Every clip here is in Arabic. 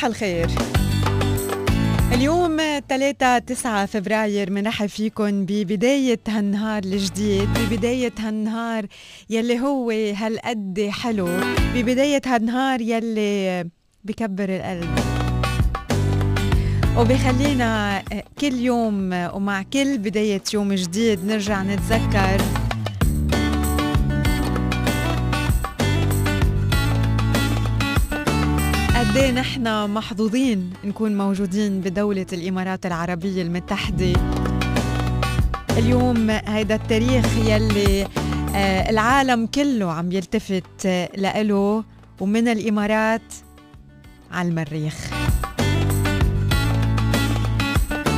صباح الخير. اليوم 3 9 فبراير بنرحب فيكم ببداية هالنهار الجديد ببداية هالنهار يلي هو هالقد حلو. ببداية هالنهار يلي بكبر القلب. وبخلينا كل يوم ومع كل بداية يوم جديد نرجع نتذكر قد نحن محظوظين نكون موجودين بدولة الإمارات العربية المتحدة. اليوم هيدا التاريخ يلي آه، العالم كله عم يلتفت لإله ومن الإمارات على المريخ.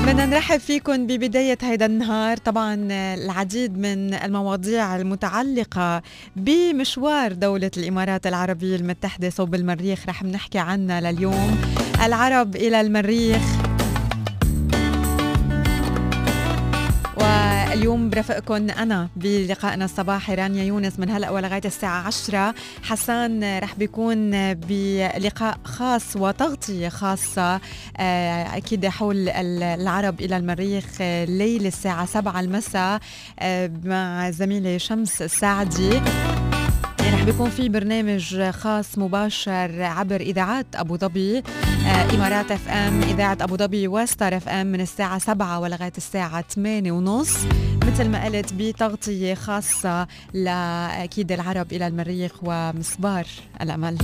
بدنا نرحب فيكم ببداية هيدا النهار. طبعا العديد من المواضيع المتعلقة بمشوار دولة الإمارات العربية المتحدة صوب المريخ. رح نحكي عنها لليوم. العرب إلى المريخ. اليوم برافقكم أنا بلقائنا الصباحي رانيا يونس من هلأ ولغاية الساعة 10 حسان رح بيكون بلقاء خاص وتغطية خاصة آه، أكيد حول العرب إلى المريخ ليلة الساعة 7 المساء آه، مع زميلي شمس الساعدي رح بيكون في برنامج خاص مباشر عبر إذاعات أبو ظبي آه، إمارات إف إم إذاعة أبو ظبي وستار إف إم من الساعة 7 ولغاية الساعة 8 ونص. مثل ما قلت بتغطية خاصة لأكيد العرب إلى المريخ ومسبار الأمل.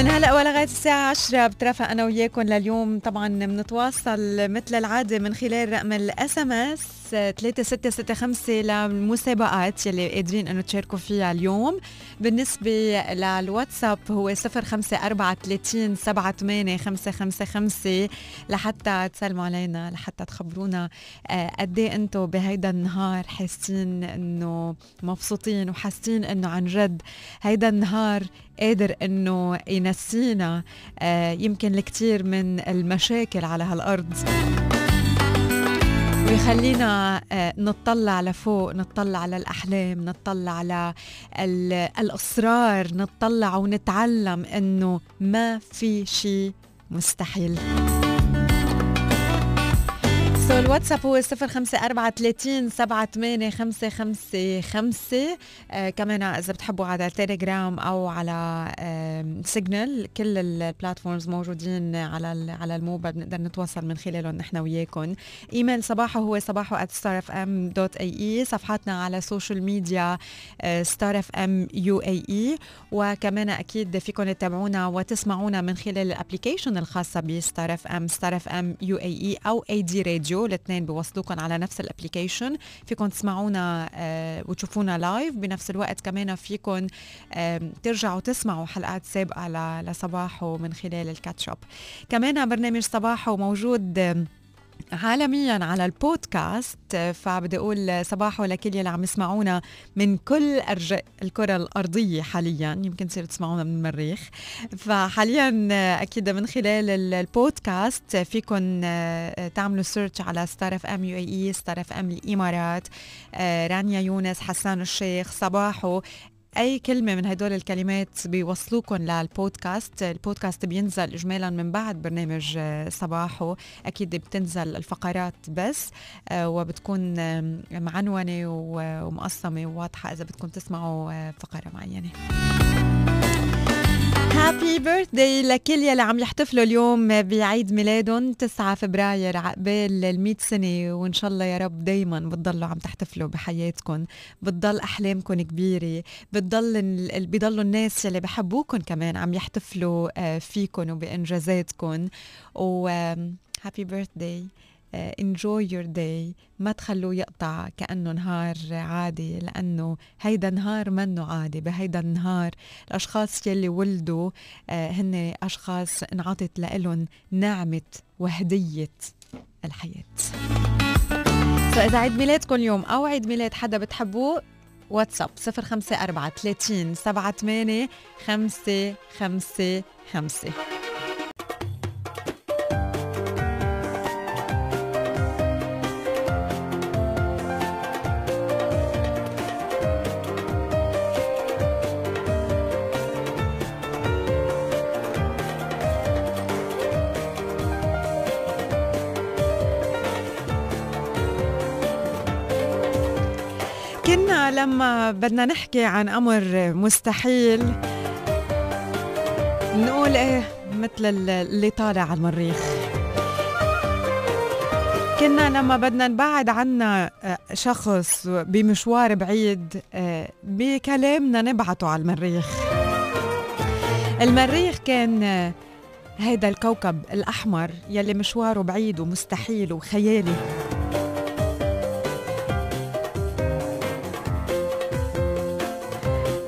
من هلا ولغايه الساعة 10 بترافق أنا وياكم لليوم. طبعا بنتواصل مثل العادة من خلال رقم ال SMS 3665 للمسابقات يلي قادرين إنه تشاركوا فيها اليوم. بالنسبة للواتساب هو 05430 78555 لحتى تسلموا علينا لحتى تخبرونا آه، قد إيه أنتم بهيدا النهار حاسين إنه مبسوطين وحاسين إنه عن جد هيدا النهار قادر إنه ينسينا آه، يمكن الكثير من المشاكل على هالأرض. ويخلينا آه، نطلع لفوق نطلع على الأحلام نطلع على الأسرار نطلع ونتعلم أنه ما في شيء مستحيل. So الواتساب هو 05430 78555 آه كمان إذا بتحبوا على تيليجرام أو على آه سيجنال كل ال platforms موجودين على على الموبايل بنقدر نتواصل من خلالهم نحن وياكم. إيميل صباحه هو صباحه @starfm.ae صفحاتنا على ال social media ام UAE وكمان أكيد فيكم تتابعونا وتسمعونا من خلال ال application الخاصة بستار اف ام ستار اف ام UAE أو اي دي راديو الاثنين بيوصلوكم على نفس ال application فيكم تسمعونا آه وتشوفونا live بنفس الوقت كمان فيكم ترجعوا تسمعوا حلقات سابقة لصباحه من خلال ال catch up كمان برنامج صباحه موجود عالميا على البودكاست فبدي أقول صباح لكل يلي عم يسمعونا من كل أرجاء الكرة الأرضية حاليا يمكن تصيروا تسمعونا من المريخ. فحاليا أكيد من خلال البودكاست فيكم تعملوا search على ستار اف ام UAE ستار اف ام الإمارات رانيا يونس حسان الشيخ صباحو. أي كلمة من هدول الكلمات بيوصلوكم للبودكاست. البودكاست بينزل اجمالا من بعد برنامج آه، صباحه. أكيد بتنزل الفقرات بس آه، وبتكون معنونة ومقسمة وواضحة إذا بدكم تسمعوا آه، فقرة معينة. Happy birthday لكل يلي عم يحتفلوا اليوم بعيد ميلادهم 9 فبراير عقبال ال 100 سنة وإن شاء الله يا رب دائما بتضلوا عم تحتفلوا بحياتكم بتضل أحلامكم كبيرة بتضل بيضلوا الناس يلي بحبوكم كمان عم يحتفلوا آه، فيكم وبانجازاتكم و happy birthday enjoy your day ما تخلوه يقطع كأنه نهار عادي لأنه هيدا نهار منه عادي بهيدا النهار الأشخاص يلي ولدوا uh, هن أشخاص انعطت لهم نعمة وهدية الحياة. فإذا عيد ميلادكم اليوم أو عيد ميلاد حدا بتحبوه واتساب 054 30 78 5 لما بدنا نحكي عن أمر مستحيل نقول إيه مثل اللي طالع على المريخ. كنا لما بدنا نبعد عنا آه، شخص بمشوار بعيد آه، بكلامنا نبعته على المريخ. المريخ كان آه، هيدا الكوكب الأحمر يلي مشواره بعيد ومستحيل وخيالي.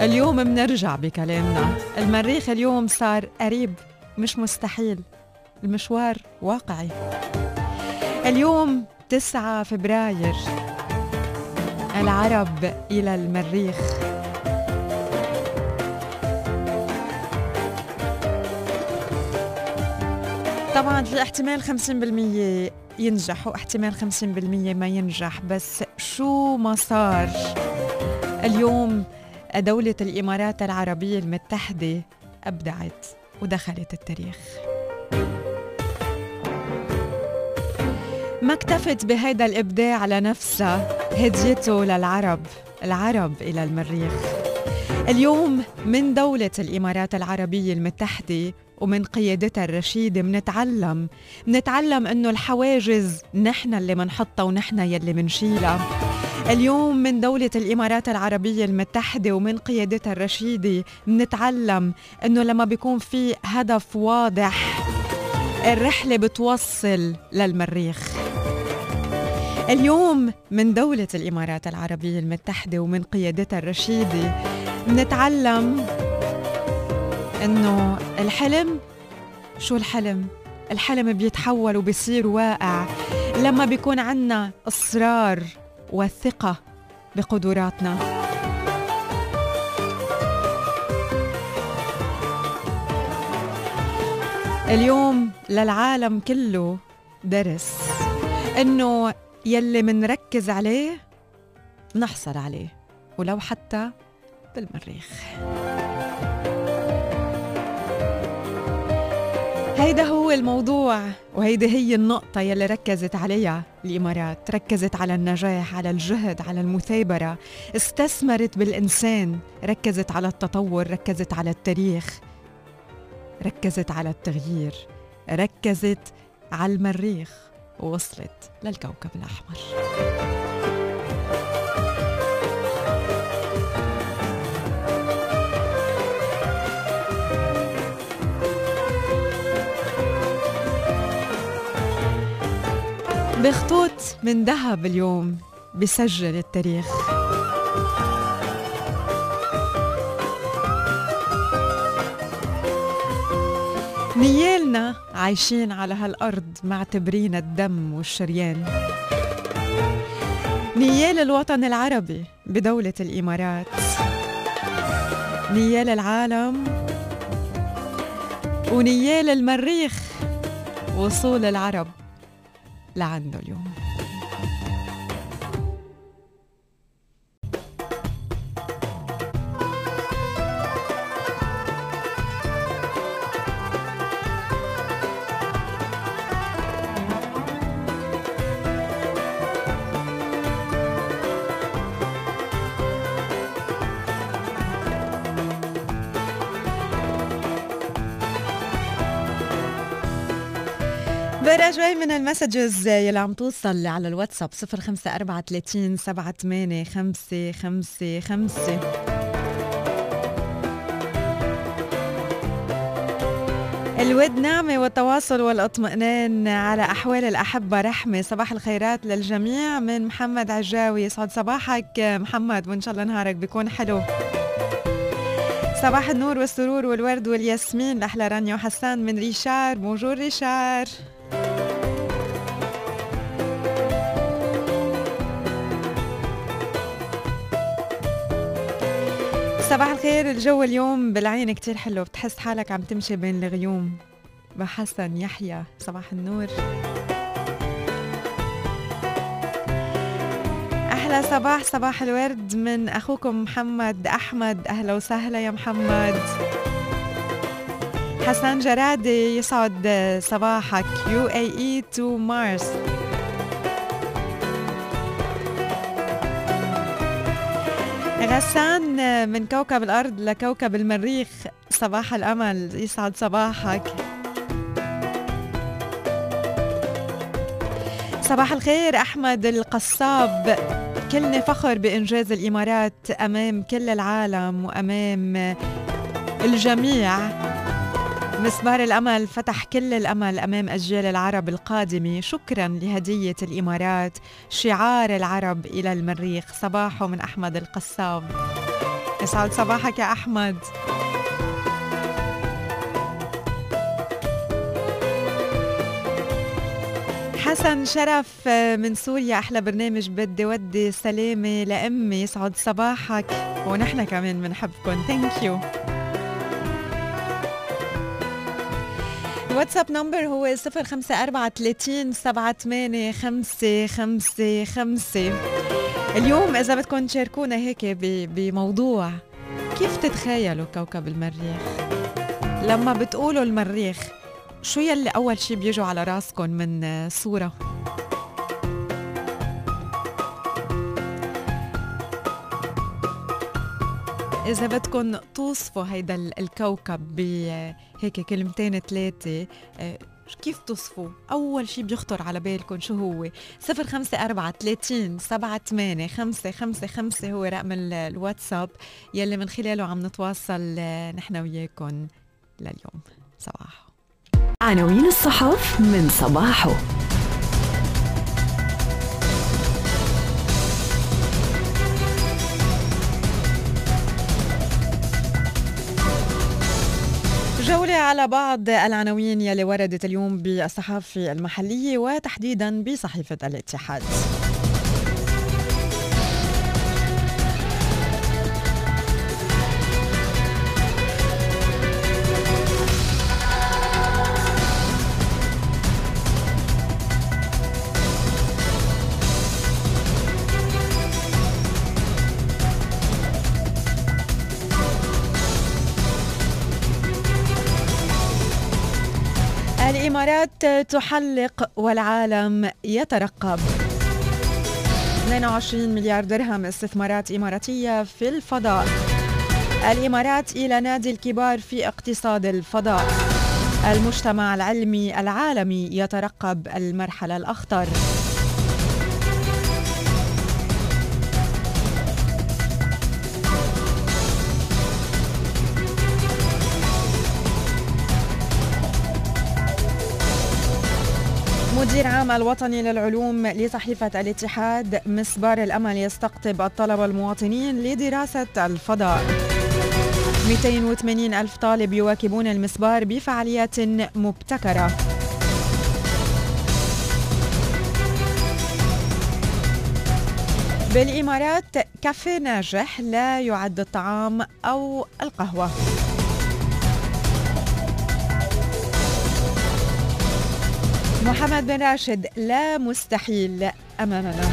اليوم منرجع بكلامنا. المريخ اليوم صار قريب مش مستحيل. المشوار واقعي. اليوم 9 فبراير. العرب إلى المريخ. طبعا في احتمال 50% ينجح واحتمال 50% ما ينجح بس شو ما صار اليوم دولة الإمارات العربية المتحدة أبدعت ودخلت التاريخ. ما اكتفت بهيدا الإبداع لنفسها هديته للعرب العرب إلى المريخ. اليوم من دولة الإمارات العربية المتحدة ومن قيادتها الرشيدة منتعلم منتعلم إنه الحواجز نحن اللي منحطها ونحن يلي منشيلها. اليوم من دولة الإمارات العربية المتحدة ومن قيادتها الرشيدة منتعلم إنه لما بيكون في هدف واضح الرحلة بتوصل للمريخ اليوم من دولة الإمارات العربية المتحدة ومن قيادتها الرشيدة نتعلم إنه الحلم شو الحلم؟ الحلم بيتحول وبيصير واقع لما بيكون عنا إصرار والثقة بقدراتنا. اليوم للعالم كله درس إنه يلي منركز عليه نحصل عليه ولو حتى بالمريخ. هيدا هو الموضوع وهيدي هي النقطة يلي ركزت عليها الإمارات ركزت على النجاح على الجهد على المثابرة. استثمرت بالإنسان ركزت على التطور ركزت على التاريخ ركزت على التغيير ركزت على المريخ ووصلت للكوكب الأحمر. بخطوط من ذهب اليوم بسجل التاريخ. نيالنا عايشين على هالأرض معتبرين الدم والشريان. نيال الوطن العربي بدولة الإمارات. نيال العالم ونيال المريخ وصول العرب. لعنده اليوم برا شوي من ال messages. يلي عم توصل على الواتساب صفر خمسة أربعة ثلاثين سبعة ثمانية خمسة خمسة خمسة. الود نعمة والتواصل والإطمئنان على أحوال الأحبة. رحمة صباح الخيرات للجميع. من محمد عجاوي يسعد صباحك. محمد وإن شاء الله نهارك بيكون حلو. صباح النور والسرور والورد والياسمين. لأحلى رانيا وحسان من ريشار. Bonjour ريشار. صباح الخير الجو اليوم بالعين كتير حلو. بتحس حالك عم تمشي بين الغيوم. بحسن يحيى صباح النور. أحلى صباح صباح الورد من أخوكم محمد أحمد. أهلا وسهلا يا محمد. حسن جرادي يسعد صباحك UAE to Mars. غسان من كوكب الأرض لكوكب المريخ. صباح الأمل يسعد صباحك. صباح الخير أحمد القصاب. كلنا فخر بإنجاز الإمارات أمام كل العالم وأمام الجميع. مسمار الأمل فتح كل الأمل أمام أجيال العرب القادمة. شكرا لهدية الإمارات شعار العرب إلى المريخ. صباحه من أحمد القصاب. يسعد صباحك يا أحمد. حسن شرف من سوريا. أحلى برنامج بدي ودي سلامة لأمي. يسعد صباحك. ونحن كمان بنحبكم ثانك يو الواتساب نمبر هو صفر خمسة أربعة ثلاثين سبعة ثمانية خمسة خمسة خمسة. اليوم إذا بدكم تشاركونا هيك بموضوع كيف تتخيلوا كوكب المريخ؟ لما بتقولوا المريخ شو يلي أول شي بيجوا على راسكم من صورة؟ إذا بدكم توصفوا هيدا الكوكب بهيك كلمتين ثلاثة آه، كيف تصفوا؟ أول شي بيخطر على بالكم شو هو؟ صفر خمسة أربعة ثلاثين سبعة ثمانية خمسة خمسة خمسة هو رقم الواتساب يلي من خلاله عم نتواصل آه، نحن وياكم لليوم صباح عناوين الصحف من صباحه جولة على بعض العناوين يلي وردت اليوم بالصحافة المحلية وتحديدا بصحيفة الاتحاد. الإمارات تحلق والعالم يترقب. 22 مليار درهم استثمارات إماراتية في الفضاء. الإمارات إلى نادي الكبار في اقتصاد الفضاء. المجتمع العلمي العالمي يترقب المرحلة الأخطر. مدير عام الوطني للعلوم لصحيفة الاتحاد مسبار الأمل يستقطب الطلبة المواطنين لدراسة الفضاء. 280 ألف طالب يواكبون المسبار بفعاليات مبتكرة. بالإمارات كافيه ناجح لا يعد الطعام أو القهوة. محمد بن راشد لا مستحيل أمامنا.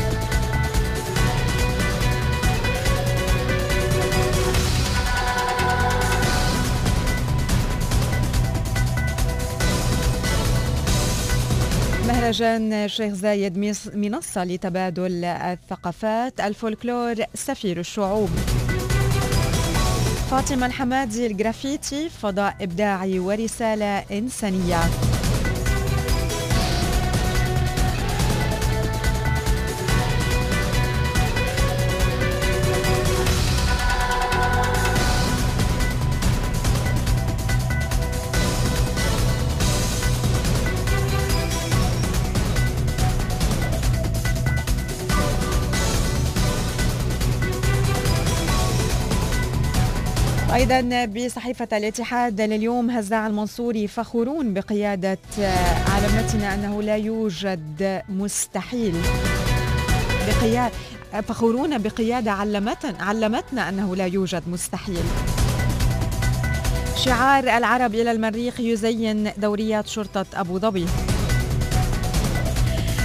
مهرجان شيخ زايد منصة لتبادل الثقافات الفولكلور سفير الشعوب. فاطمة الحمادي الجرافيتي فضاء إبداعي ورسالة إنسانية. أيضا بصحيفة الاتحاد لليوم هزاع المنصوري فخورون بقيادة علمتنا أنه لا يوجد مستحيل بقيادة فخورون بقيادة علمتنا, علمتنا أنه لا يوجد مستحيل. شعار العرب إلى المريخ يزين دوريات شرطة أبو ظبي.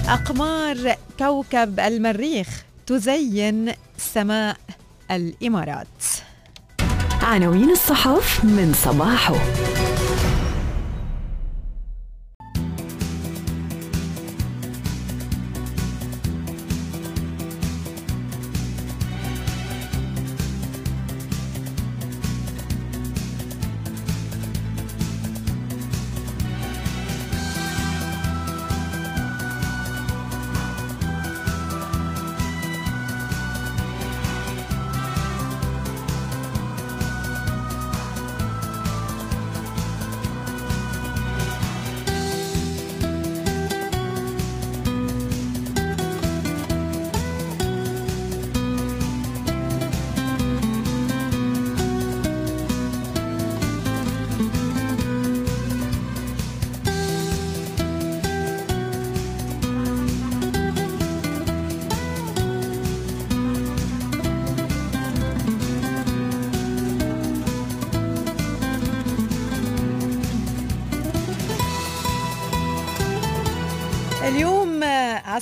أقمار كوكب المريخ تزين سماء الإمارات. عناوين الصحف من صباحه.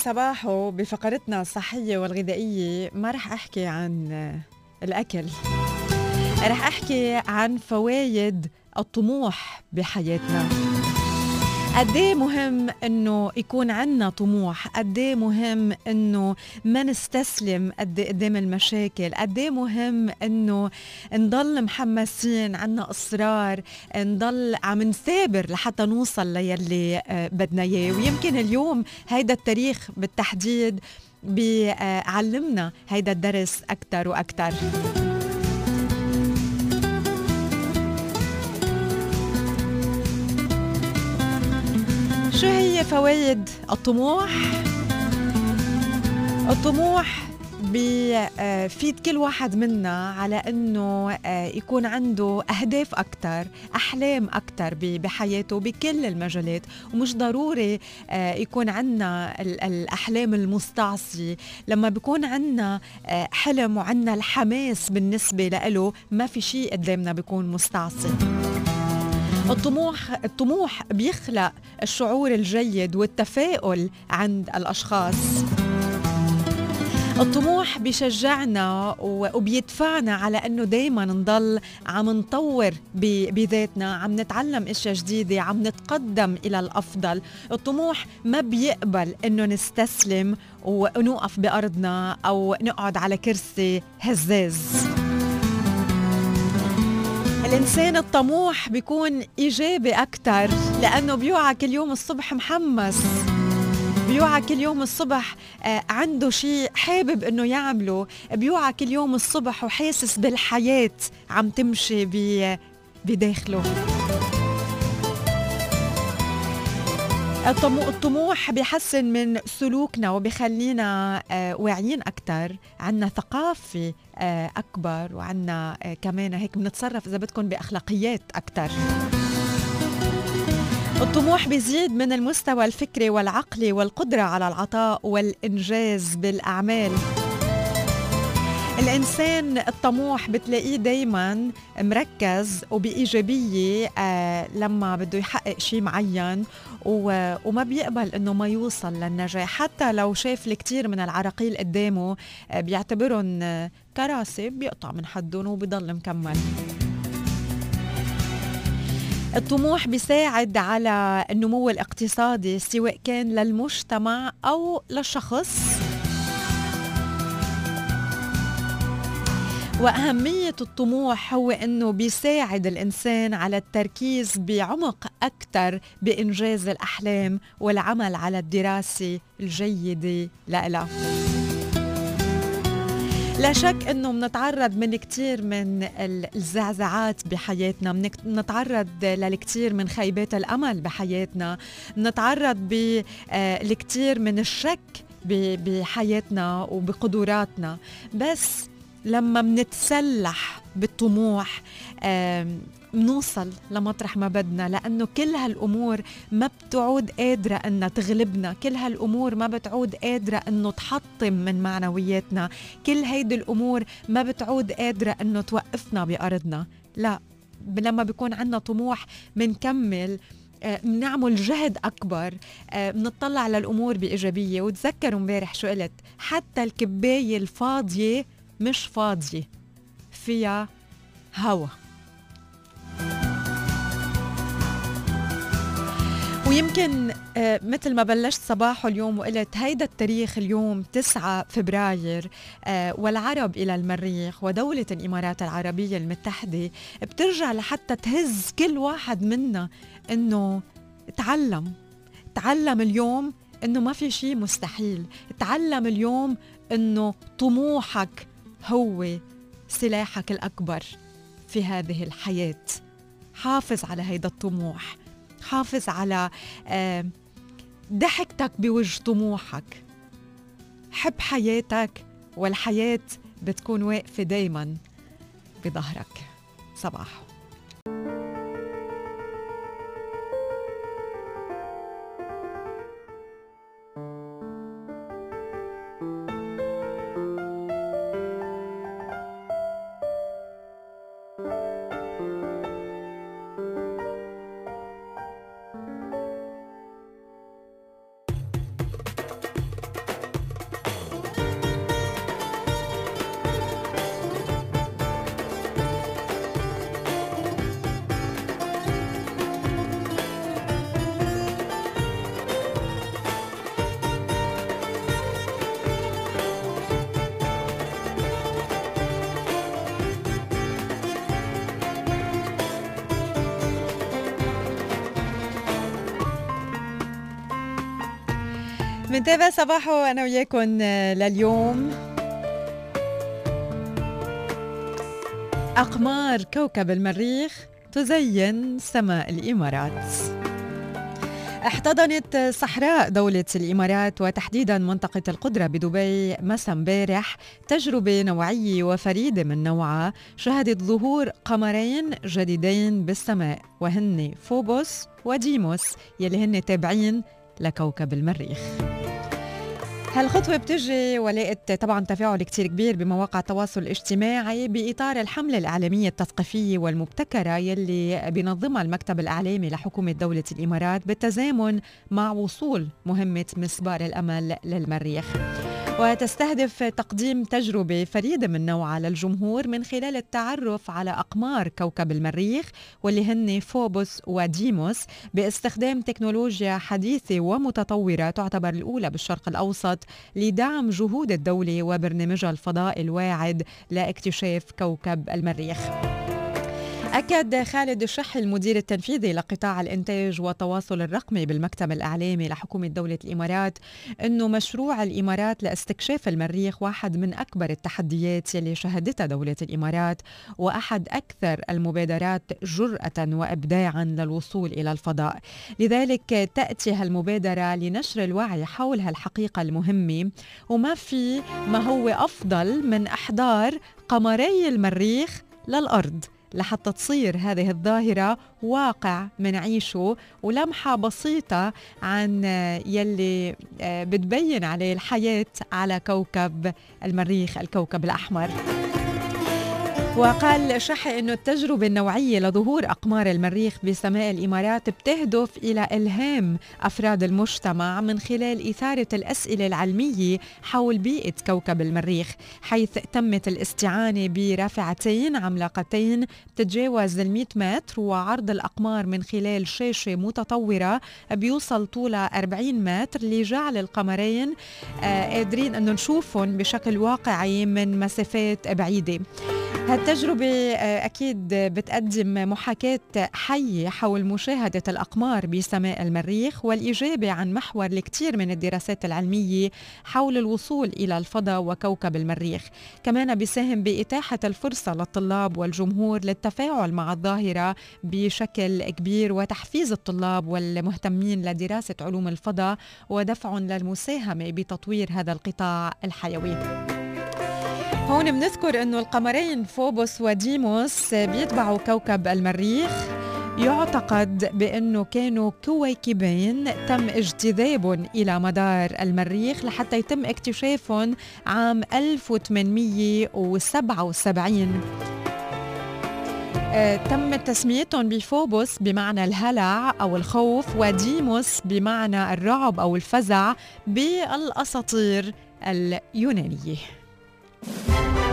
على صباحه بفقرتنا الصحية والغذائية ما رح أحكي عن الأكل. رح أحكي عن فوايد الطموح بحياتنا. قد إيه مهم إنه يكون عندنا طموح؟ قد إيه مهم إنه ما نستسلم قد قدام المشاكل؟ قد إيه مهم إنه نضل محمسين عنا إصرار؟ نضل عم نثابر لحتى نوصل ليلي آه، بدنا إياه. ويمكن اليوم هيدا التاريخ بالتحديد بيعلمنا هيدا الدرس أكثر وأكثر فوائد الطموح؟ الطموح بفيد كل واحد منا على إنه آه، يكون عنده أهداف أكثر أحلام أكثر بحياته بكل المجالات. ومش ضروري آه، يكون عندنا الأحلام المستعصية. لما بيكون عندنا آه، حلم وعندنا الحماس بالنسبة له ما في شيء قدامنا بيكون مستعصي. الطموح الطموح بيخلق الشعور الجيد والتفاؤل عند الأشخاص. الطموح بيشجعنا وبيدفعنا على إنه دائما نضل عم نطور بذاتنا عم نتعلم أشياء جديدة عم نتقدم إلى الأفضل. الطموح ما بيقبل إنه نستسلم ونوقف بأرضنا أو نقعد على كرسي هزاز. الإنسان الطموح بيكون إيجابي أكثر لأنه بيوعى كل يوم الصبح محمس بيوعى كل يوم الصبح آه، عنده شيء حابب إنه يعمله. بيوعى كل يوم الصبح وحاسس بالحياة عم تمشي بداخله. الطموح بيحسن من سلوكنا وبيخلينا آه، واعيين أكثر عنا ثقافة آه، أكبر وعنا آه، كمان هيك بنتصرف إذا بدكم بأخلاقيات أكثر الطموح بيزيد من المستوى الفكري والعقلي والقدرة على العطاء والإنجاز بالأعمال. الإنسان الطموح بتلاقيه دايما مركز وبإيجابية آه لما بده يحقق شيء معين وما بيقبل إنه ما يوصل للنجاح. حتى لو شاف الكثير من العراقيل قدامه آه بيعتبرهم كراسي بيقطع من حدهم وبيضل مكمل. الطموح بيساعد على النمو الاقتصادي سواء كان للمجتمع أو للشخص. وأهمية الطموح هو أنه بيساعد الإنسان على التركيز بعمق أكثر بإنجاز الأحلام والعمل على الدراسة الجيدة لها لا شك إنه بنتعرض من كثير من الزعزعات بحياتنا بنتعرض للكثير من خيبات الأمل بحياتنا بنتعرض بالكثير من الشك بحياتنا وبقدراتنا. بس لما منتسلح بالطموح بنوصل لمطرح ما بدنا لأنه كل هالأمور ما بتعود قادرة أنها تغلبنا كل هالأمور ما بتعود قادرة أنه تحطم من معنوياتنا كل هيدي الأمور ما بتعود قادرة أنه توقفنا بأرضنا. لا لما بيكون عندنا طموح منكمل بنعمل جهد أكبر بنطلع للأمور بإيجابية. وتذكروا امبارح شو قلت؟ حتى الكباية الفاضية مش فاضية فيها هوا. ويمكن آه، مثل ما بلشت صباحه اليوم وقلت هيدا التاريخ اليوم 9 فبراير آه، والعرب إلى المريخ ودولة الإمارات العربية المتحدة بترجع لحتى تهز كل واحد منا إنه تعلم. تعلم اليوم إنه ما في شيء مستحيل. تعلم اليوم إنه طموحك هو سلاحك الأكبر في هذه الحياة. حافظ على هيدا الطموح. حافظ على ضحكتك بوجه طموحك. حب حياتك والحياة بتكون واقفة دايما بظهرك. صباح. بنتابع صباحه أنا وياكم لليوم. أقمار كوكب المريخ تزين سماء الإمارات. احتضنت صحراء دولة الإمارات وتحديدا منطقة القدرة بدبي مسا امبارح تجربة نوعية وفريدة من نوعها شهدت ظهور قمرين جديدين بالسماء وهن فوبوس وديموس يلي هن تابعين لكوكب المريخ. هالخطوة بتجي ولقت طبعا تفاعل كتير كبير بمواقع التواصل الاجتماعي بإطار الحملة الإعلامية التثقيفية والمبتكرة يلي بينظمها المكتب الإعلامي لحكومة دولة الإمارات بالتزامن مع وصول مهمة مسبار الأمل للمريخ. وتستهدف تقديم تجربة فريدة من نوعها للجمهور من خلال التعرف على أقمار كوكب المريخ واللي هن فوبوس وديموس باستخدام تكنولوجيا حديثة ومتطورة تعتبر الأولى بالشرق الأوسط لدعم جهود الدولة وبرنامجها الفضائي الواعد لاكتشاف كوكب المريخ. أكد خالد الشحي المدير التنفيذي لقطاع الإنتاج والتواصل الرقمي بالمكتب الإعلامي لحكومة دولة الإمارات أنه مشروع الإمارات لاستكشاف المريخ واحد من أكبر التحديات يلي شهدتها دولة الإمارات وأحد أكثر المبادرات جرأة وإبداعا للوصول إلى الفضاء. لذلك تأتي هالمبادرة لنشر الوعي حول هالحقيقة المهمة وما في ما هو أفضل من إحضار قمري المريخ للأرض. لحتى تصير هذه الظاهرة واقع منعيشه ولمحة بسيطة عن يلي آه، بتبين عليه الحياة على كوكب المريخ الكوكب الأحمر. وقال شحي إنه التجربة النوعية لظهور أقمار المريخ بسماء الإمارات بتهدف إلى إلهام أفراد المجتمع من خلال إثارة الأسئلة العلمية حول بيئة كوكب المريخ حيث تمت الاستعانة برافعتين عملاقتين تتجاوز ال 100 متر وعرض الأقمار من خلال شاشة متطورة بيوصل طولها 40 متر لجعل القمرين آه، قادرين إنه نشوفهم بشكل واقعي من مسافات بعيدة. هالتجربة آه، أكيد بتقدم محاكاة حية حول مشاهدة الأقمار بسماء المريخ والإجابة عن محور الكثير من الدراسات العلمية حول الوصول إلى الفضاء وكوكب المريخ. كمان بيساهم بإتاحة الفرصة للطلاب والجمهور للتفاعل مع الظاهرة بشكل كبير وتحفيز الطلاب والمهتمين لدراسة علوم الفضاء ودفع للمساهمة بتطوير هذا القطاع الحيوي. هون بنذكر إنه القمرين فوبوس وديموس بيتبعوا كوكب المريخ. يعتقد بإنه كانوا كويكبين تم اجتذابهم إلى مدار المريخ لحتى يتم اكتشافهم عام 1877 آه، تم تسميتهم بفوبوس بمعنى الهلع أو الخوف وديموس بمعنى الرعب أو الفزع بالأساطير اليونانية. Thank you.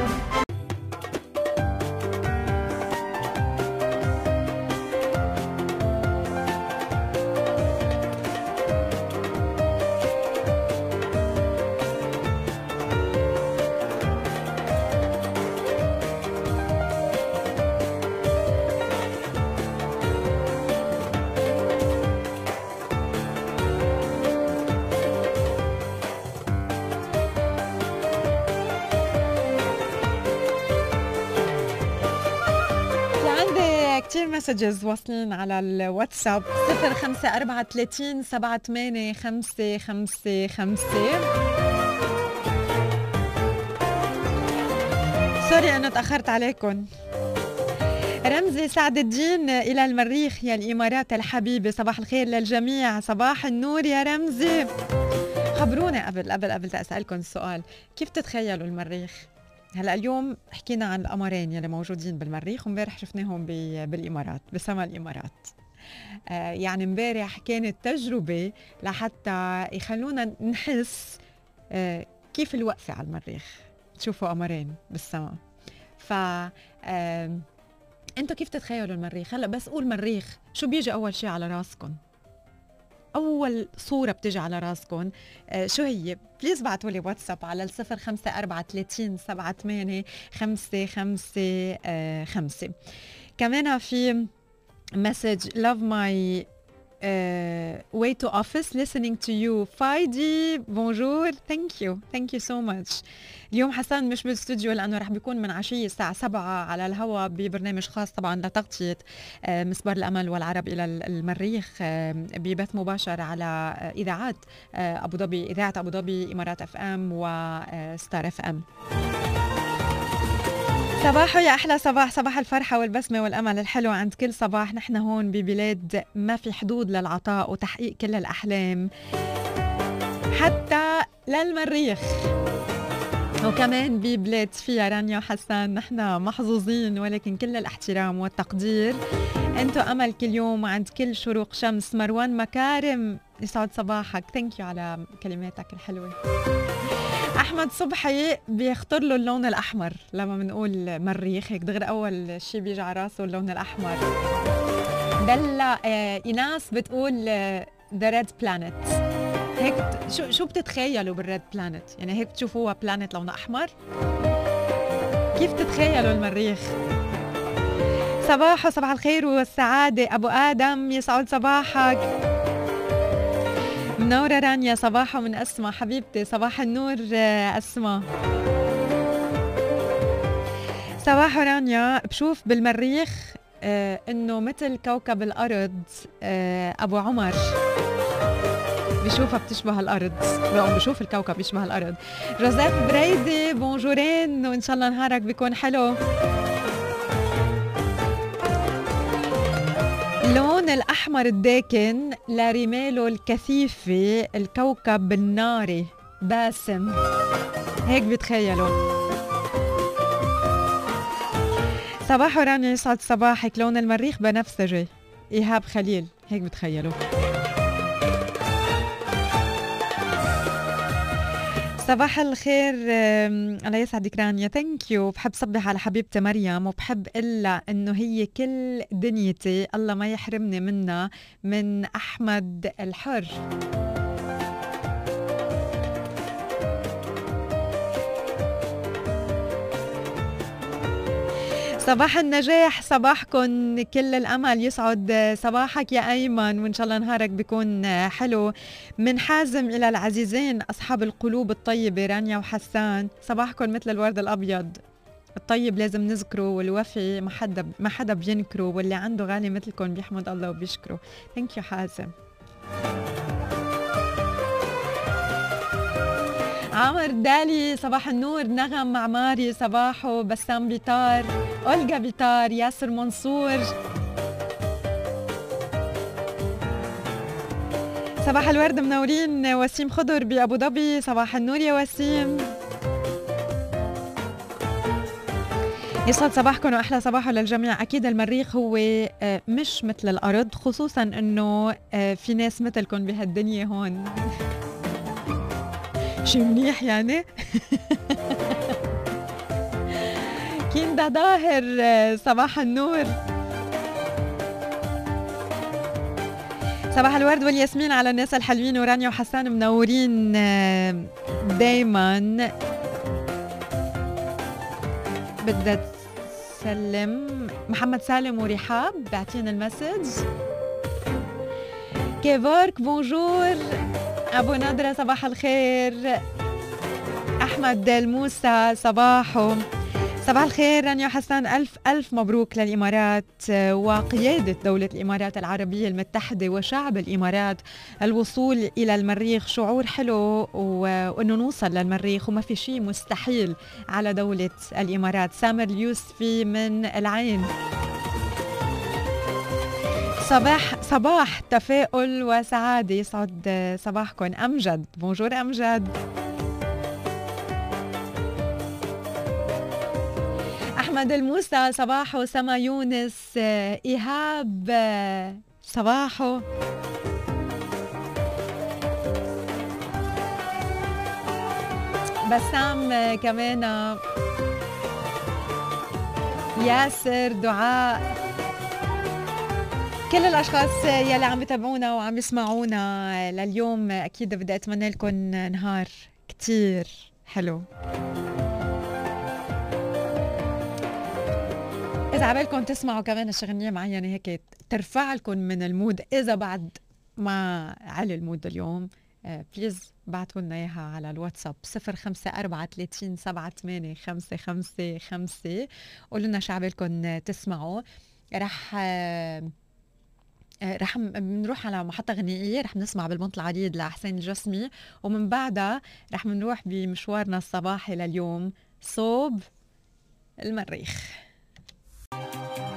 messages واصلين على الواتساب. 054 38 5 5 5 sorry أنا تأخرت عليكم. رمزي سعد الدين إلى المريخ يا الإمارات الحبيبة. صباح الخير للجميع. صباح النور يا رمزي. خبرونا قبل قبل قبل أسألكم السؤال كيف تتخيلوا المريخ؟ هلا اليوم حكينا عن القمرين يلي موجودين بالمريخ وامبارح شفناهم بالإمارات بسما الإمارات. آه يعني امبارح كانت تجربة لحتى يخلونا نحس آه كيف الوقفة على المريخ. تشوفوا قمرين بالسما. ف آه أنتوا كيف تتخيلوا المريخ؟ هلا بس قول مريخ شو بيجي أول شيء على راسكم أول صورة بتجي على راسكم آه شو هي؟ please بعتوا لي واتساب على الصفر خمسة أربعة ثلاثين سبعة ثمانية خمسة خمسة آه خمسة. كمان في message love my way to office listening to you. فايدي bonjour thank you thank you so much اليوم حسان مش بالاستوديو لأنه رح بيكون من عشية الساعة 7 على الهواء ببرنامج خاص طبعا لتغطيه آه، مسبار الأمل والعرب إلى المريخ آه، ببث مباشر على آه، إذاعات أبو ظبي إذاعة أبو ظبي إمارات أف إم وستار أف إم. صباحو يا أحلى صباح صباح الفرحة والبسمة والأمل الحلو عند كل صباح. نحن هون ببلاد ما في حدود للعطاء وتحقيق كل الأحلام حتى للمريخ. وكمان ببلاد فيها رانيا وحسان نحن محظوظين ولكن كل الاحترام والتقدير. أنتو أمل كل يوم عند كل شروق شمس. مروان مكارم يسعد صباحك. thank you على كلماتك الحلوة. أحمد صبحي بيخطر له اللون الأحمر لما بنقول مريخ هيك دغري أول شيء بيجي على راسه اللون الأحمر. آه ايناس بتقول the red planet هيك شو شو بتتخيلوا بال red planet يعني هيك بتشوفوها planet لونها أحمر؟ كيف تتخيلوا المريخ؟ صباح صباح الخير والسعادة. أبو آدم يسعد صباحك. منورة رانيا صباحو من أسماء. حبيبتي صباح النور آه، أسماء. صباح رانيا. بشوف بالمريخ آه إنه مثل كوكب الأرض آه أبو عمر. بشوفها بتشبه الأرض. بشوف الكوكب بيشبه الأرض. جوزيف بريدي بونجورين وان شاء الله نهارك بيكون حلو. اللون الأحمر الداكن لرماله الكثيفة الكوكب الناري. باسم. هيك بتخيلوا صباح رانيا يسعد صباحك. لون المريخ بنفسجي. إيهاب خليل هيك بتخيلوا صباح الخير الله يسعدك رانيا thank you بحب صبح على حبيبتي مريم وبحب إلا إنه هي كل دنيتي. الله ما يحرمني منها من أحمد الحر. صباح النجاح صباحكم. كل الأمل يسعد صباحك يا أيمن وإن شاء الله نهارك بيكون حلو. من حازم إلى العزيزين أصحاب القلوب الطيبه رانيا وحسان. صباحكم مثل الورد الأبيض. الطيب لازم نذكره والوفي ما حدا ما حدا بينكره واللي عنده غالي مثلكم بيحمد الله وبيشكره. thank you حازم. عمر دالي صباح النور. نغم معماري صباحو بسام بيطار أولجا بيطار ياسر منصور. صباح الورد منورين وسيم خضر بأبو ظبي. صباح النور يا وسيم. يسعد صباحكم وأحلى صباح للجميع. أكيد المريخ هو آه، مش مثل الأرض خصوصا إنه آه، في ناس مثلكم بهالدنيا هون. شي منيح يعني. كيندا ظاهر صباح النور. صباح الورد والياسمين على الناس الحلوين ورانيا وحسان منورين دايما. بدها تسلم. محمد سالم ورحاب بعتينا المسج. كيفورك؟ بونجور. أبو نضره صباح الخير. أحمد الموسى صباحو. صباح الخير رانيا حسان. ألف ألف مبروك للإمارات وقيادة دولة الإمارات العربية المتحدة وشعب الإمارات الوصول إلى المريخ. شعور حلو وأنه نوصل للمريخ وما في شيء مستحيل على دولة الإمارات. سامر اليوسفي من العين. صباح صباح تفاؤل وسعادة. يسعد صباحكم أمجد. بونجور أمجد. أحمد الموسى صباحو سما يونس إيهاب صباحو بسام كمان. ياسر دعاء. كل الأشخاص يلي عم يتابعونا وعم يسمعونا لليوم أكيد بدي أتمنى لكم نهار كتير حلو. إذا عبالكم تسمعوا كمان شي غنية معينة هيك ترفع لكم من ال mood. إذا بعد ما على ال mood اليوم please بعتوا لنا إياها على الواتساب 054 38 555 قولوا لنا شو عبالكم تسمعوا. رح رح بنروح على محطة غنائية رح نسمع بالبنط العريض لحسين الجسمي ومن بعدها رح نروح بمشوارنا الصباحي لليوم صوب المريخ المريخ.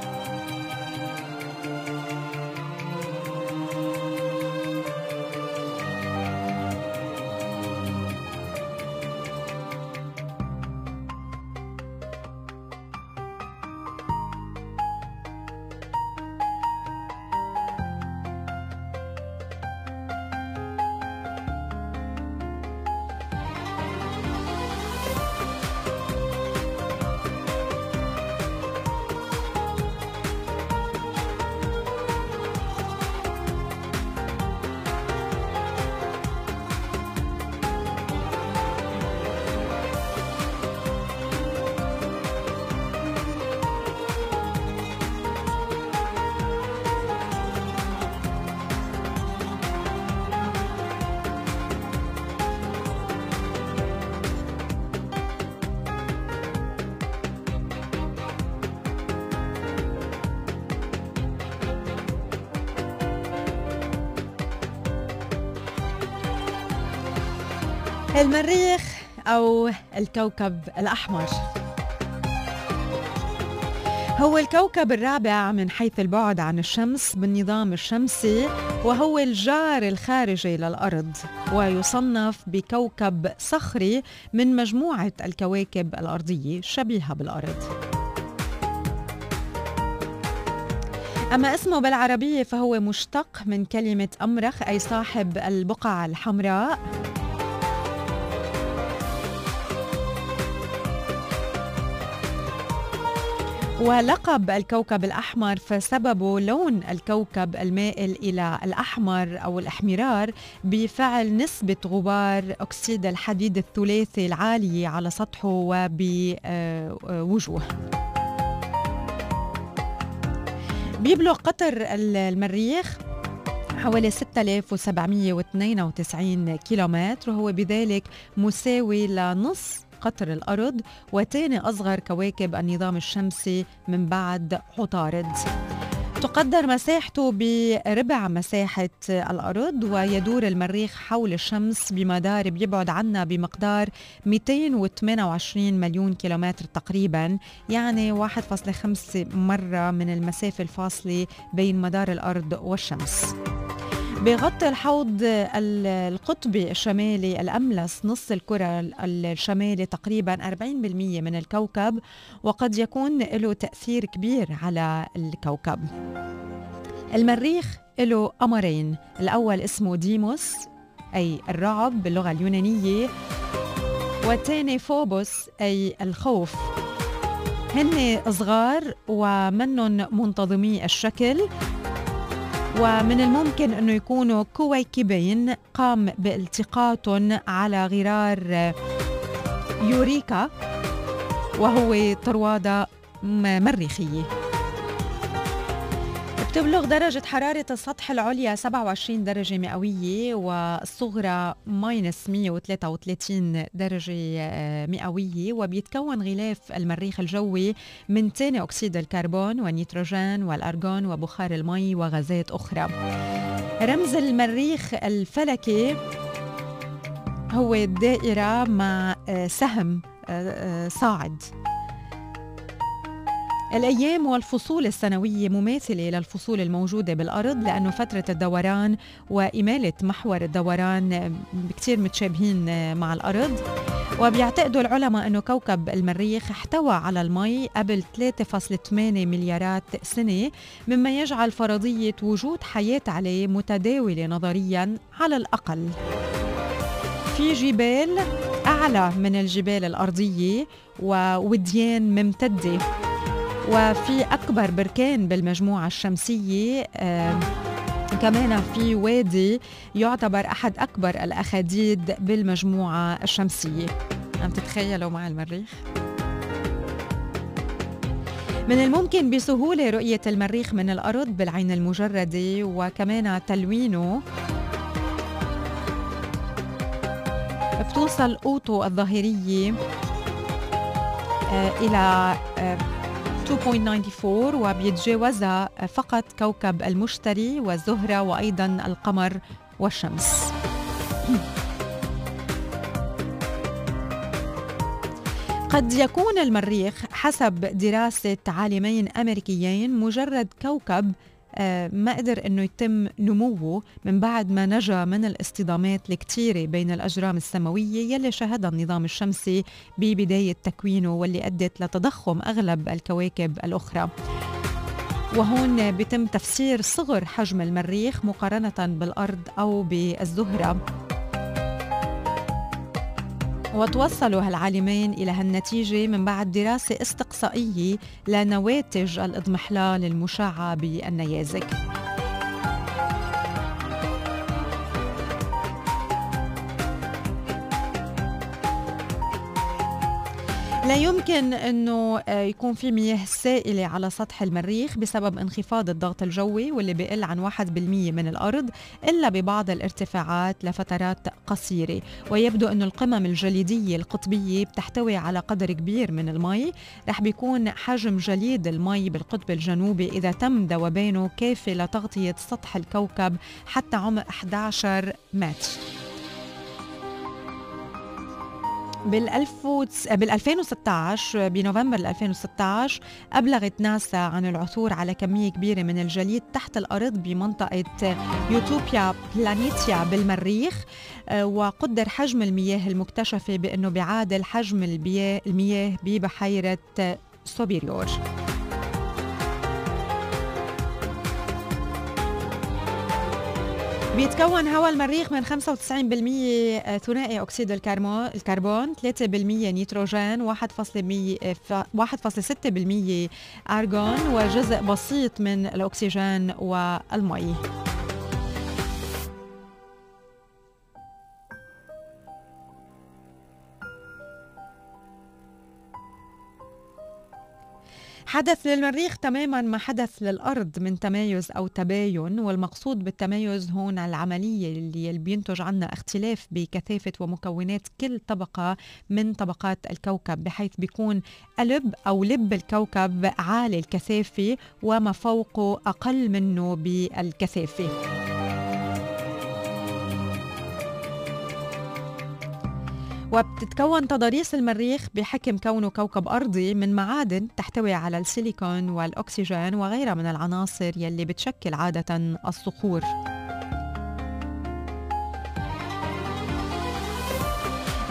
أو الكوكب الأحمر. هو الكوكب الرابع من حيث البعد عن الشمس بالنظام الشمسي وهو الجار الخارجي للأرض ويصنف بكوكب صخري من مجموعة الكواكب الأرضية الشبيهة بالأرض. أما اسمه بالعربية فهو مشتق من كلمة أمرخ أي صاحب البقع الحمراء. ولقب الكوكب الأحمر فسببه لون الكوكب المائل إلى الأحمر أو الأحمرار بفعل نسبة غبار أكسيد الحديد الثلاثي العالية على سطحه وبوجوه. بيبلغ قطر المريخ حوالي 6792 كيلومتر وهو بذلك مساوي لنص قطر الأرض وثاني أصغر كواكب النظام الشمسي من بعد عطارد تقدر مساحته بربع مساحة الأرض ويدور المريخ حول الشمس بمدار بيبعد عنا بمقدار 228 مليون كيلومتر تقريبا يعني 1.5 مرة من المسافة الفاصلة بين مدار الأرض والشمس. بغطي الحوض القطبي الشمالي الأملس نص الكرة الشمالي تقريبا 40% من الكوكب وقد يكون له تأثير كبير على الكوكب. المريخ له قمرين الأول اسمه ديموس أي الرعب باللغة اليونانية والثاني فوبوس أي الخوف. هن صغار ومنن منتظمي الشكل. ومن الممكن أنه يكونوا كويكبين قام بالتقاطهم على غرار يوريكا وهو طروادة مريخية بتبلغ درجة حرارة السطح العليا 27 درجة مئوية والصغرى minus 133 درجة آه، مئوية وبيتكون غلاف المريخ الجوي من ثاني أكسيد الكربون والنيتروجين والأرغون وبخار المي وغازات أخرى. رمز المريخ الفلكي هو الدائرة مع آه، سهم آه، صاعد. الأيام والفصول السنوية مماثلة للفصول الموجودة بالأرض لأنه فترة الدوران وإمالة محور الدوران كتير متشابهين مع الأرض. وبيعتقدوا العلماء أنه كوكب المريخ احتوى على المي قبل 3.8 مليارات سنة مما يجعل فرضية وجود حياة عليه متداولة نظريا على الأقل. في جبال أعلى من الجبال الأرضية ووديان ممتدة. وفي أكبر بركان بالمجموعة الشمسية كمان في وادي يعتبر أحد أكبر الأخاديد بالمجموعة الشمسية عم تتخيلوا مع المريخ؟ من الممكن بسهولة رؤية المريخ من الأرض بالعين المجردة وكمان تلوينه بتوصل قوته الظاهرية آه، إلى 2.94 آه، وبيتجاوزها فقط كوكب المشتري والزهرة وأيضا القمر والشمس. قد يكون المريخ حسب دراسة عالمين أمريكيين مجرد كوكب ما قدر إنه يتم نموه من بعد ما نجا من الاصطدامات الكتيرة بين الأجرام السماوية يلي شهدها النظام الشمسي ببداية تكوينه واللي أدت لتضخم أغلب الكواكب الأخرى. وهون بيتم تفسير صغر حجم المريخ مقارنة بالأرض أو بالزهرة. وتوصلوا هالعالمين إلى هالنتيجة من بعد دراسة استقصائية لنواتج الإضمحلال المشعة بالنيازك. لا يمكن إنه آه، يكون في مياه سائلة على سطح المريخ بسبب انخفاض الضغط الجوي واللي بيقل عن 1% من الأرض إلا ببعض الارتفاعات لفترات قصيرة. ويبدو إنه القمم الجليدية القطبية بتحتوي على قدر كبير من المي. رح بيكون حجم جليد المي بالقطب الجنوبي إذا تم ذوبانه كافي لتغطية سطح الكوكب حتى عمق 11 متر. بال بال 2016 بنوفمبر 2016 أبلغت ناسا عن العثور على كمية كبيرة من الجليد تحت الأرض بمنطقة يوتوبيا بلانيتيا بالمريخ آه، وقدر حجم المياه المكتشفة بأنه بيعادل حجم المياه ببحيرة سوبيريور. بيتكون هواء المريخ من 95% ثنائي أكسيد الكربون الكربون 3% نيتروجين 1.6% ارغون وجزء بسيط من الأكسجين والمي. حدث للمريخ تماما ما حدث للأرض من تمايز أو تباين والمقصود بالتمايز هون العملية اللي بينتج عنها اختلاف بكثافة ومكونات كل طبقة من طبقات الكوكب بحيث بيكون قلب أو لب الكوكب عالي الكثافة وما فوقه أقل منه بالكثافة. وبتتكون تضاريس المريخ بحكم كونه كوكب أرضي من معادن تحتوي على السيليكون والأكسجين وغيرها من العناصر يلي بتشكل عادة الصخور.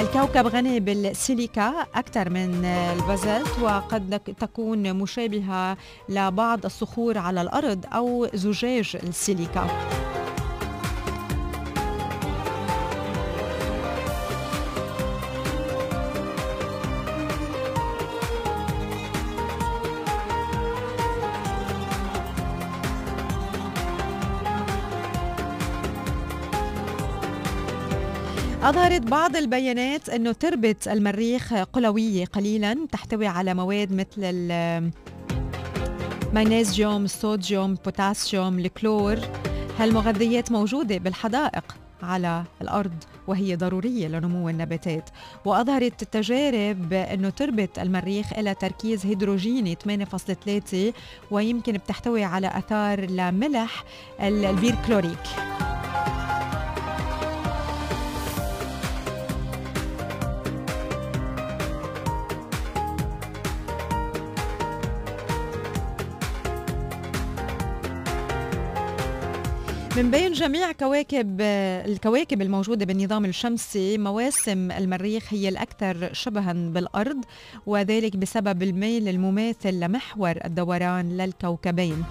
الكوكب غني بالسيليكا أكثر من البازلت وقد تكون مشابهة لبعض الصخور على الأرض أو زجاج السيليكا. أظهرت بعض البيانات أنه تربة المريخ قلوية قليلا تحتوي على مواد مثل المغنيسيوم الصوديوم البوتاسيوم الكلور. هالمغذيات موجودة بالحدائق على الأرض وهي ضرورية لنمو النباتات. وأظهرت التجارب أنه تربة المريخ إلها تركيز هيدروجيني 8.3 ويمكن بتحتوي على آثار لملح البيركلوريك. من بين جميع كواكب الكواكب الموجودة بالنظام الشمسي مواسم المريخ هي الأكثر شبها بالأرض وذلك بسبب الميل المماثل لمحور الدوران للكوكبين.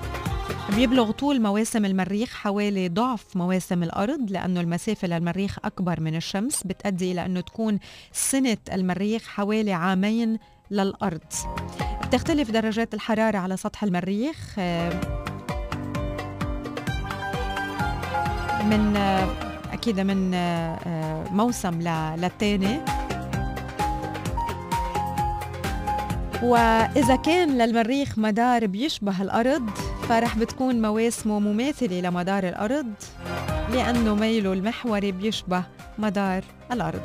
بيبلغ طول مواسم المريخ حوالي ضعف مواسم الأرض لأنه المسافة للمريخ أكبر من الشمس بتأدي إلى أنه تكون سنة المريخ حوالي عامين للأرض. بتختلف درجات الحرارة على سطح المريخ من أكيد من موسم للتاني وإذا كان للمريخ مدار بيشبه الأرض فرح بتكون مواسمه مماثلة لمدار الأرض لأنه ميله المحوري بيشبه مدار الأرض.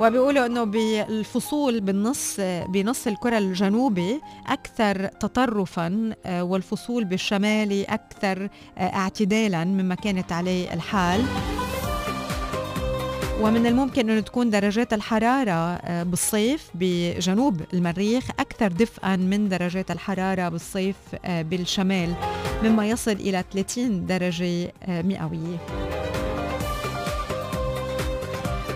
وبيقولوا إنه بالفصول بالنص بنص الكرة الجنوبي أكثر تطرفا آه، والفصول بالشمالي أكثر آه، اعتدالا مما كانت عليه الحال. ومن الممكن أن تكون درجات الحرارة آه، بالصيف بجنوب المريخ أكثر دفئا من درجات الحرارة بالصيف بالشمال مما يصل إلى 30 درجة مئوية.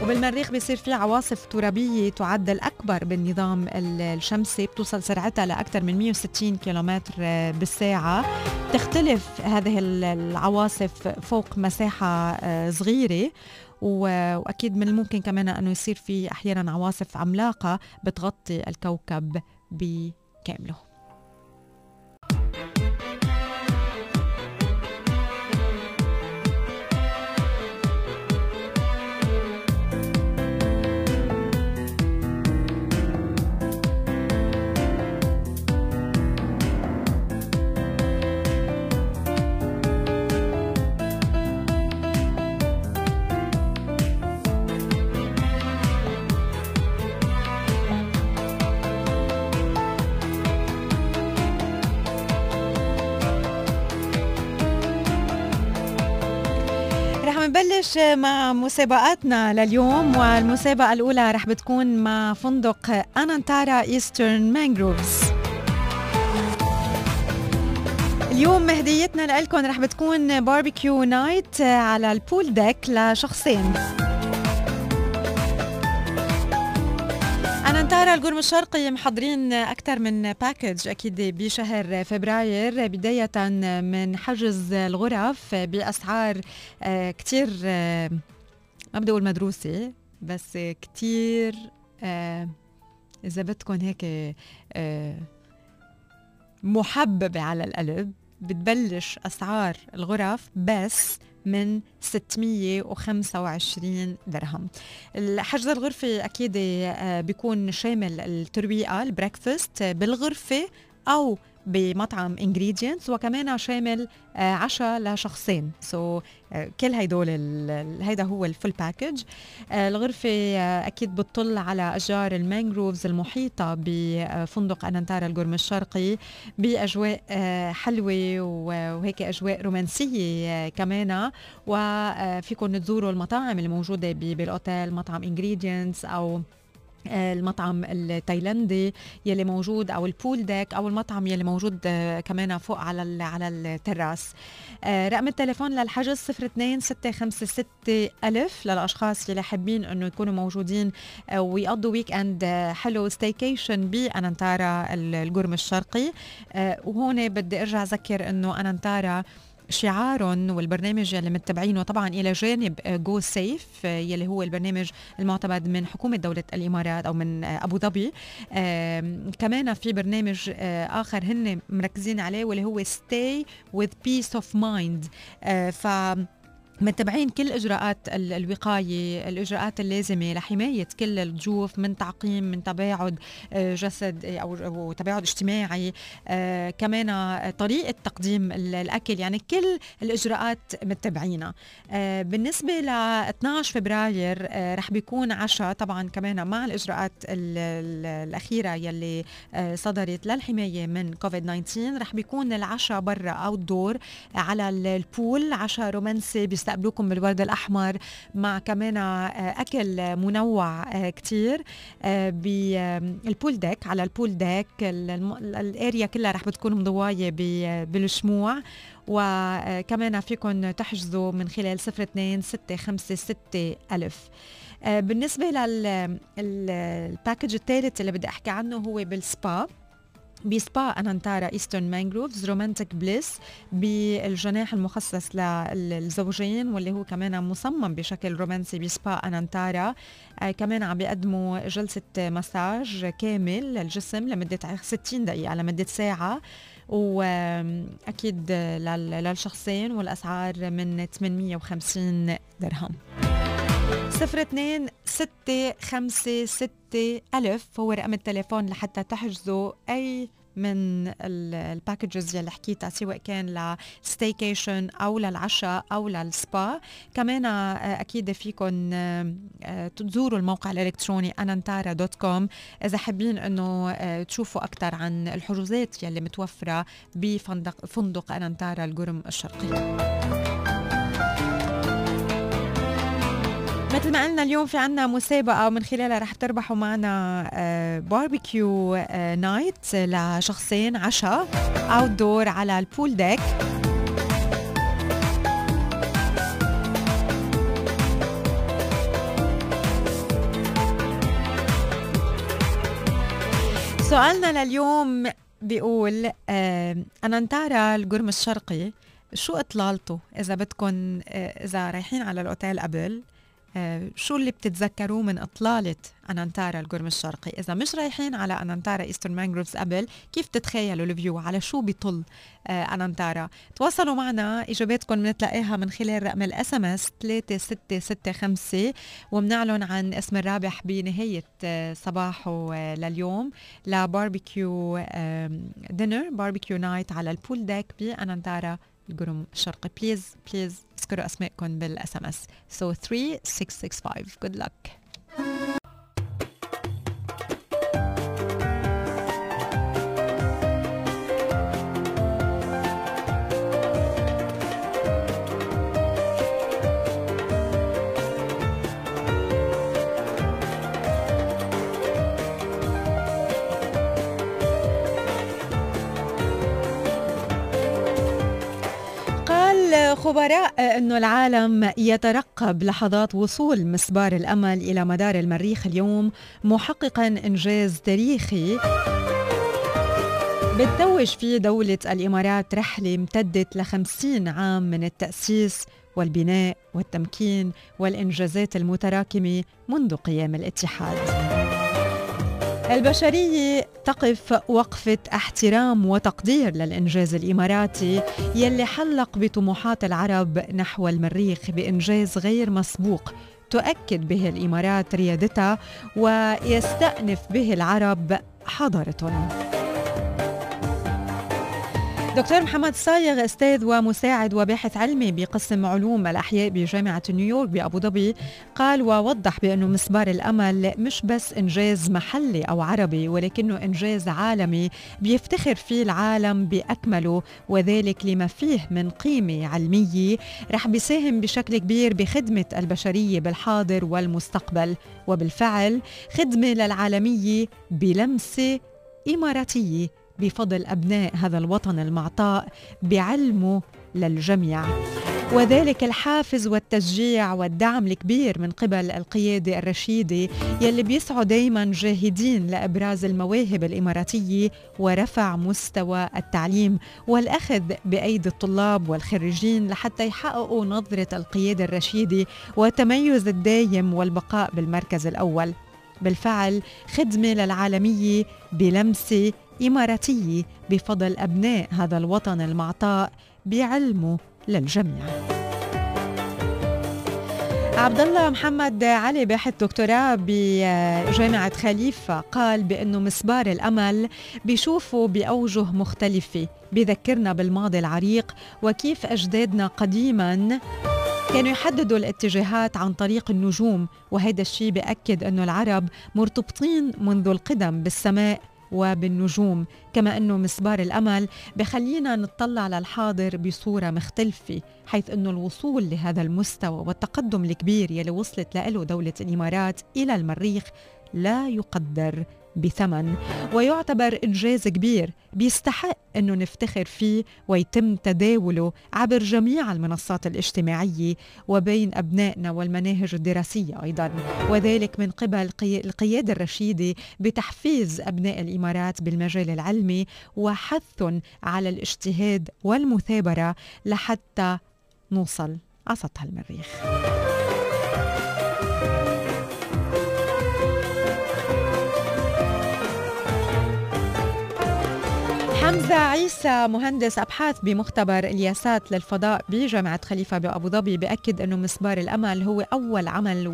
وبالمريخ بيصير في عواصف ترابية تعد الأكبر بالنظام الشمسي بتوصل سرعتها لأكثر من 160 كيلومتر بالساعة. تختلف هذه العواصف فوق مساحة آه، صغيرة. وأكيد من الممكن كمان أنه يصير في أحيانا عواصف عملاقة بتغطي الكوكب بكامله. نبلش مع مسابقاتنا لليوم والمسابقة الأولى رح بتكون مع فندق أنانتارا إيسترن مانجروفز اليوم هديتنا لكم رح بتكون barbecue night على ال pool deck لشخصين. أنانتارا القرم الشرقي محضرين أكثر من package أكيد بشهر فبراير بداية من حجز الغرف بأسعار آه، كتير آه، ما بدي أقول مدروسة بس كتير آه، إذا بدكم هيك محببة على القلب بتبلش أسعار الغرف بس من 625 درهم. الحجز الغرفة أكيد آه، بيكون شامل الترويقة البريكفاست بالغرفة أو بمطعم انجريدينتس وكمان شامل آه، عشاء لشخصين. so so, آه، كل هيدول هيدا هو ال full package الغرفة آه، أكيد بتطل على أشجار المانجروفز المحيطة بفندق أنانتارا القرم الشرقي بأجواء حلوة وهيك أجواء رومانسية كمان. وفيكم تزوروا المطاعم الموجودة بالأوتيل مطعم انجريدينتس أو المطعم التايلندي يلي موجود أو ال pool deck أو المطعم يلي موجود آه، كمان فوق على على ال terrace. آه، رقم التليفون للحجز 02656 ألف للأشخاص يلي حابين أنه يكونوا موجودين آه، ويقضوا weekend حلو staycation بأنانتارا القرم الشرقي. وهون بدي أرجع أذكر أنه أنانتارا شعارهم والبرنامج اللي متبعينه طبعا إلى جانب Go Safe يلي هو البرنامج المعتمد من حكومة دولة الإمارات أو من أبو ظبي. كمان في برنامج آه، آخر هن مركزين عليه واللي هو with peace of mind. آه، ف متبعين كل إجراءات الوقاية الإجراءات اللازمة لحماية كل الضيوف من تعقيم من تباعد آه، جسد آه، أو تباعد اجتماعي. آه، كمان طريقة تقديم الأكل يعني كل الإجراءات متبعينها بالنسبة ل 12 فبراير رح بيكون عشاء طبعا كمان مع الإجراءات الأخيرة يلي صدرت للحماية من كوفيد 19 رح بيكون العشاء برا outdoor على ال pool عشاء رومانسي بيستقبلوكم بالورد الأحمر مع كمان آه، أكل منوع آه، كتير آه، بال pool deck على ال pool deck ال area كلها رح بتكون مضواية بالشموع. وكمان فيكم تحجزوا من خلال 02 656 ألف. بالنسبة لل package الثالث اللي بدي أحكي عنه هو بال spa. ب spa أنانتارا إيسترن مانجروفز romantic bliss بالجناح المخصص للزوجين واللي هو كمان مصمم بشكل رومانسي بسبا أنانتارا آه كمان عم بيقدموا جلسة مساج كامل للجسم لمدة 60 دقيقة لمدة ساعة. واكيد للشخصين والأسعار من 850 درهم. صفر اثنين ستة خمسة ستة ألف هو رقم التليفون لحتى تحجزوا أي من ال packages يلي حكيتها سواء كان ل staycation أو للعشاء أو للسبا. كمان آه، أكيد فيكم آه، تزوروا الموقع الإلكتروني أنانتارا dot com. إذا حابين إنه آه، تشوفوا أكثر عن الحجوزات يلي متوفرة بفندق فندق أنانتارا القرم الشرقي مثل ما قلنا اليوم في عنا مسابقة ومن خلالها رح تربحوا معنا barbecue night لشخصين عشاء outdoor على ال pool deck سؤالنا لليوم بيقول أنانتارا القرم الشرقي شو إطلالته إذا بدكم إذا رايحين على الأوتيل قبل؟ آه، شو اللي بتتذكروه من إطلالة أنانتارا القرم الشرقي؟ إذا مش رايحين على أنانتارا إيسترن مانجروفز قبل كيف تتخيلوا ال view على شو بيطل آه، أنانتارا؟ تواصلوا معنا إجاباتكم بنتلاقيها من خلال رقم ال SMS 3665 وبنعلن عن اسم الرابح بنهاية آه، صباحو لليوم ل barbecue dinner barbecue night على ال pool deck بأنانتارا القرم الشرقي. please please اذكروا اسمائكم بال SMS so 3665 good luck. خبراء أنه العالم يترقب لحظات وصول مسبار الأمل إلى مدار المريخ اليوم محققا إنجاز تاريخي. بتتوج فيه دولة الإمارات رحلة امتدت لخمسين عام من التأسيس والبناء والتمكين والإنجازات المتراكمة منذ قيام الاتحاد. البشرية تقف وقفة احترام وتقدير للإنجاز الإماراتي يلي حلق بطموحات العرب نحو المريخ بإنجاز غير مسبوق. تؤكد به الإمارات ريادتها ويستأنف به العرب حضارتهم. دكتور محمد صايغ أستاذ ومساعد وباحث علمي بقسم علوم الأحياء بجامعة نيويورك بأبو ظبي قال ووضح بانه مسبار الأمل مش بس إنجاز محلي أو عربي ولكنه إنجاز عالمي بيفتخر فيه العالم بأكمله وذلك لما فيه من قيمه علميه رح بيساهم بشكل كبير بخدمة البشرية بالحاضر والمستقبل. وبالفعل خدمة للعالمية بلمسة إماراتية. بفضل أبناء هذا الوطن المعطاء بعلمه للجميع. وذلك الحافز والتشجيع والدعم الكبير من قبل القيادة الرشيدة يلي بيسعوا دايما جاهدين لإبراز المواهب الإماراتية ورفع مستوى التعليم والأخذ بأيدي الطلاب والخريجين لحتى يحققوا نظرة القيادة الرشيدة والتميز الدايم والبقاء بالمركز الأول. بالفعل خدمة للعالمية بلمسة إماراتية بفضل أبناء هذا الوطن المعطاء بعلمه للجميع. عبد الله محمد علي باحث دكتوراه بجامعة خليفة قال بأنه مسبار الأمل بيشوفه بأوجه مختلفة. بذكرنا بالماضي العريق وكيف أجدادنا قديما كانوا يحددوا الاتجاهات عن طريق النجوم وهذا الشيء بأكد أنه العرب مرتبطين منذ القدم بالسماء. وبالنجوم كما أنه مسبار الأمل بخلينا نطلع للحاضر بصورة مختلفة حيث أنه الوصول لهذا المستوى والتقدم الكبير يلي وصلت له دولة الإمارات إلى المريخ لا يقدر بثمن. ويعتبر إنجاز كبير بيستحق أنه نفتخر فيه ويتم تداوله عبر جميع المنصات الاجتماعية وبين أبنائنا والمناهج الدراسية أيضا. وذلك من قبل القيادة الرشيدة بتحفيز أبناء الإمارات بالمجال العلمي وحث على الاجتهاد والمثابرة لحتى نوصل على سطح المريخ. حمزة عيسى مهندس أبحاث بمختبر الياسات للفضاء بجامعة خليفة بأبو ظبي بأكد أنه مسبار الأمل هو أول عمل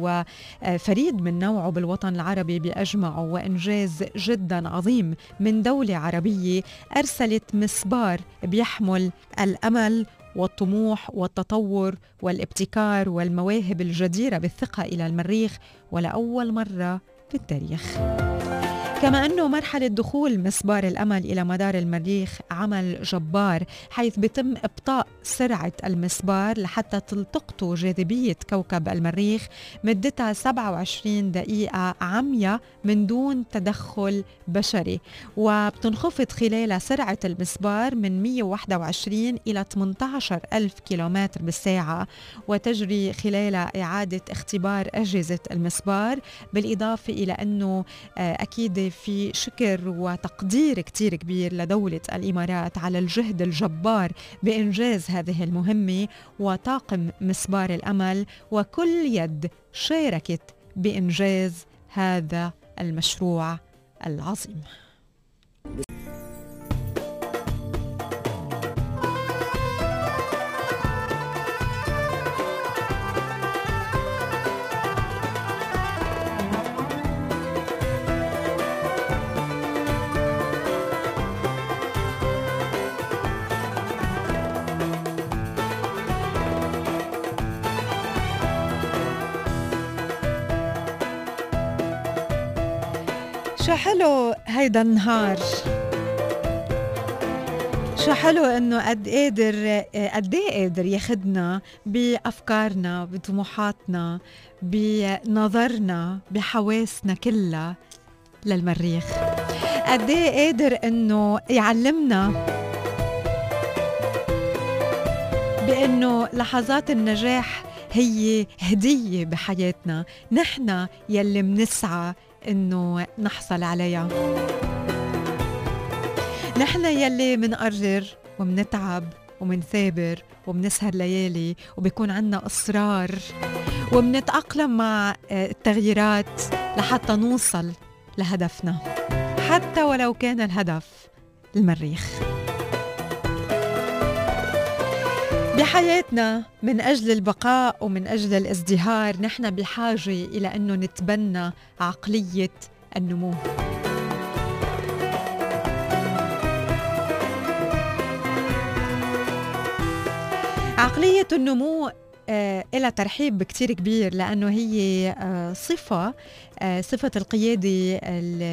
وفريد من نوعه بالوطن العربي بأجمعه وإنجاز جدا عظيم من دولة عربية أرسلت مسبار بيحمل الأمل والطموح والتطور والابتكار والمواهب الجديرة بالثقة إلى المريخ ولأول مرة في التاريخ. كما أنه مرحلة دخول مسبار الأمل إلى مدار المريخ عمل جبار حيث بيتم إبطاء سرعة المسبار لحتى تلتقطه جاذبية كوكب المريخ مدتها 27 دقيقة عمية من دون تدخل بشري. وبتنخفض خلالها سرعة المسبار من 121 إلى 18 ألف كيلومتر بالساعة وتجري خلالها إعادة اختبار أجهزة المسبار بالإضافة إلى أنه آه، أكيد في شكر وتقدير كتير كبير لدولة الإمارات على الجهد الجبار بإنجاز هذه المهمة وطاقم مسبار الأمل وكل يد شاركت بإنجاز هذا المشروع العظيم. شو حلو هيدا النهار؟ شو حلو إنه قد قادر قد إيه قادر ياخدنا بأفكارنا بطموحاتنا بنظرنا بحواسنا كلها للمريخ. قد إيه قادر إنه يعلمنا بإنه لحظات النجاح هي هدية بحياتنا. نحن يلي منسعى إنه نحصل عليها. نحن يلي منقرر ومنتعب ومنثابر ومنسهر ليالي وبيكون عنا إصرار ومنتأقلم مع التغييرات لحتى نوصل لهدفنا. حتى ولو كان الهدف المريخ. بحياتنا من أجل البقاء ومن أجل الازدهار نحن بحاجة إلى أنه نتبنى عقلية النمو. عقلية النمو آه لها ترحيب كتير كبير لأنه هي آه صفة آه صفة القيادة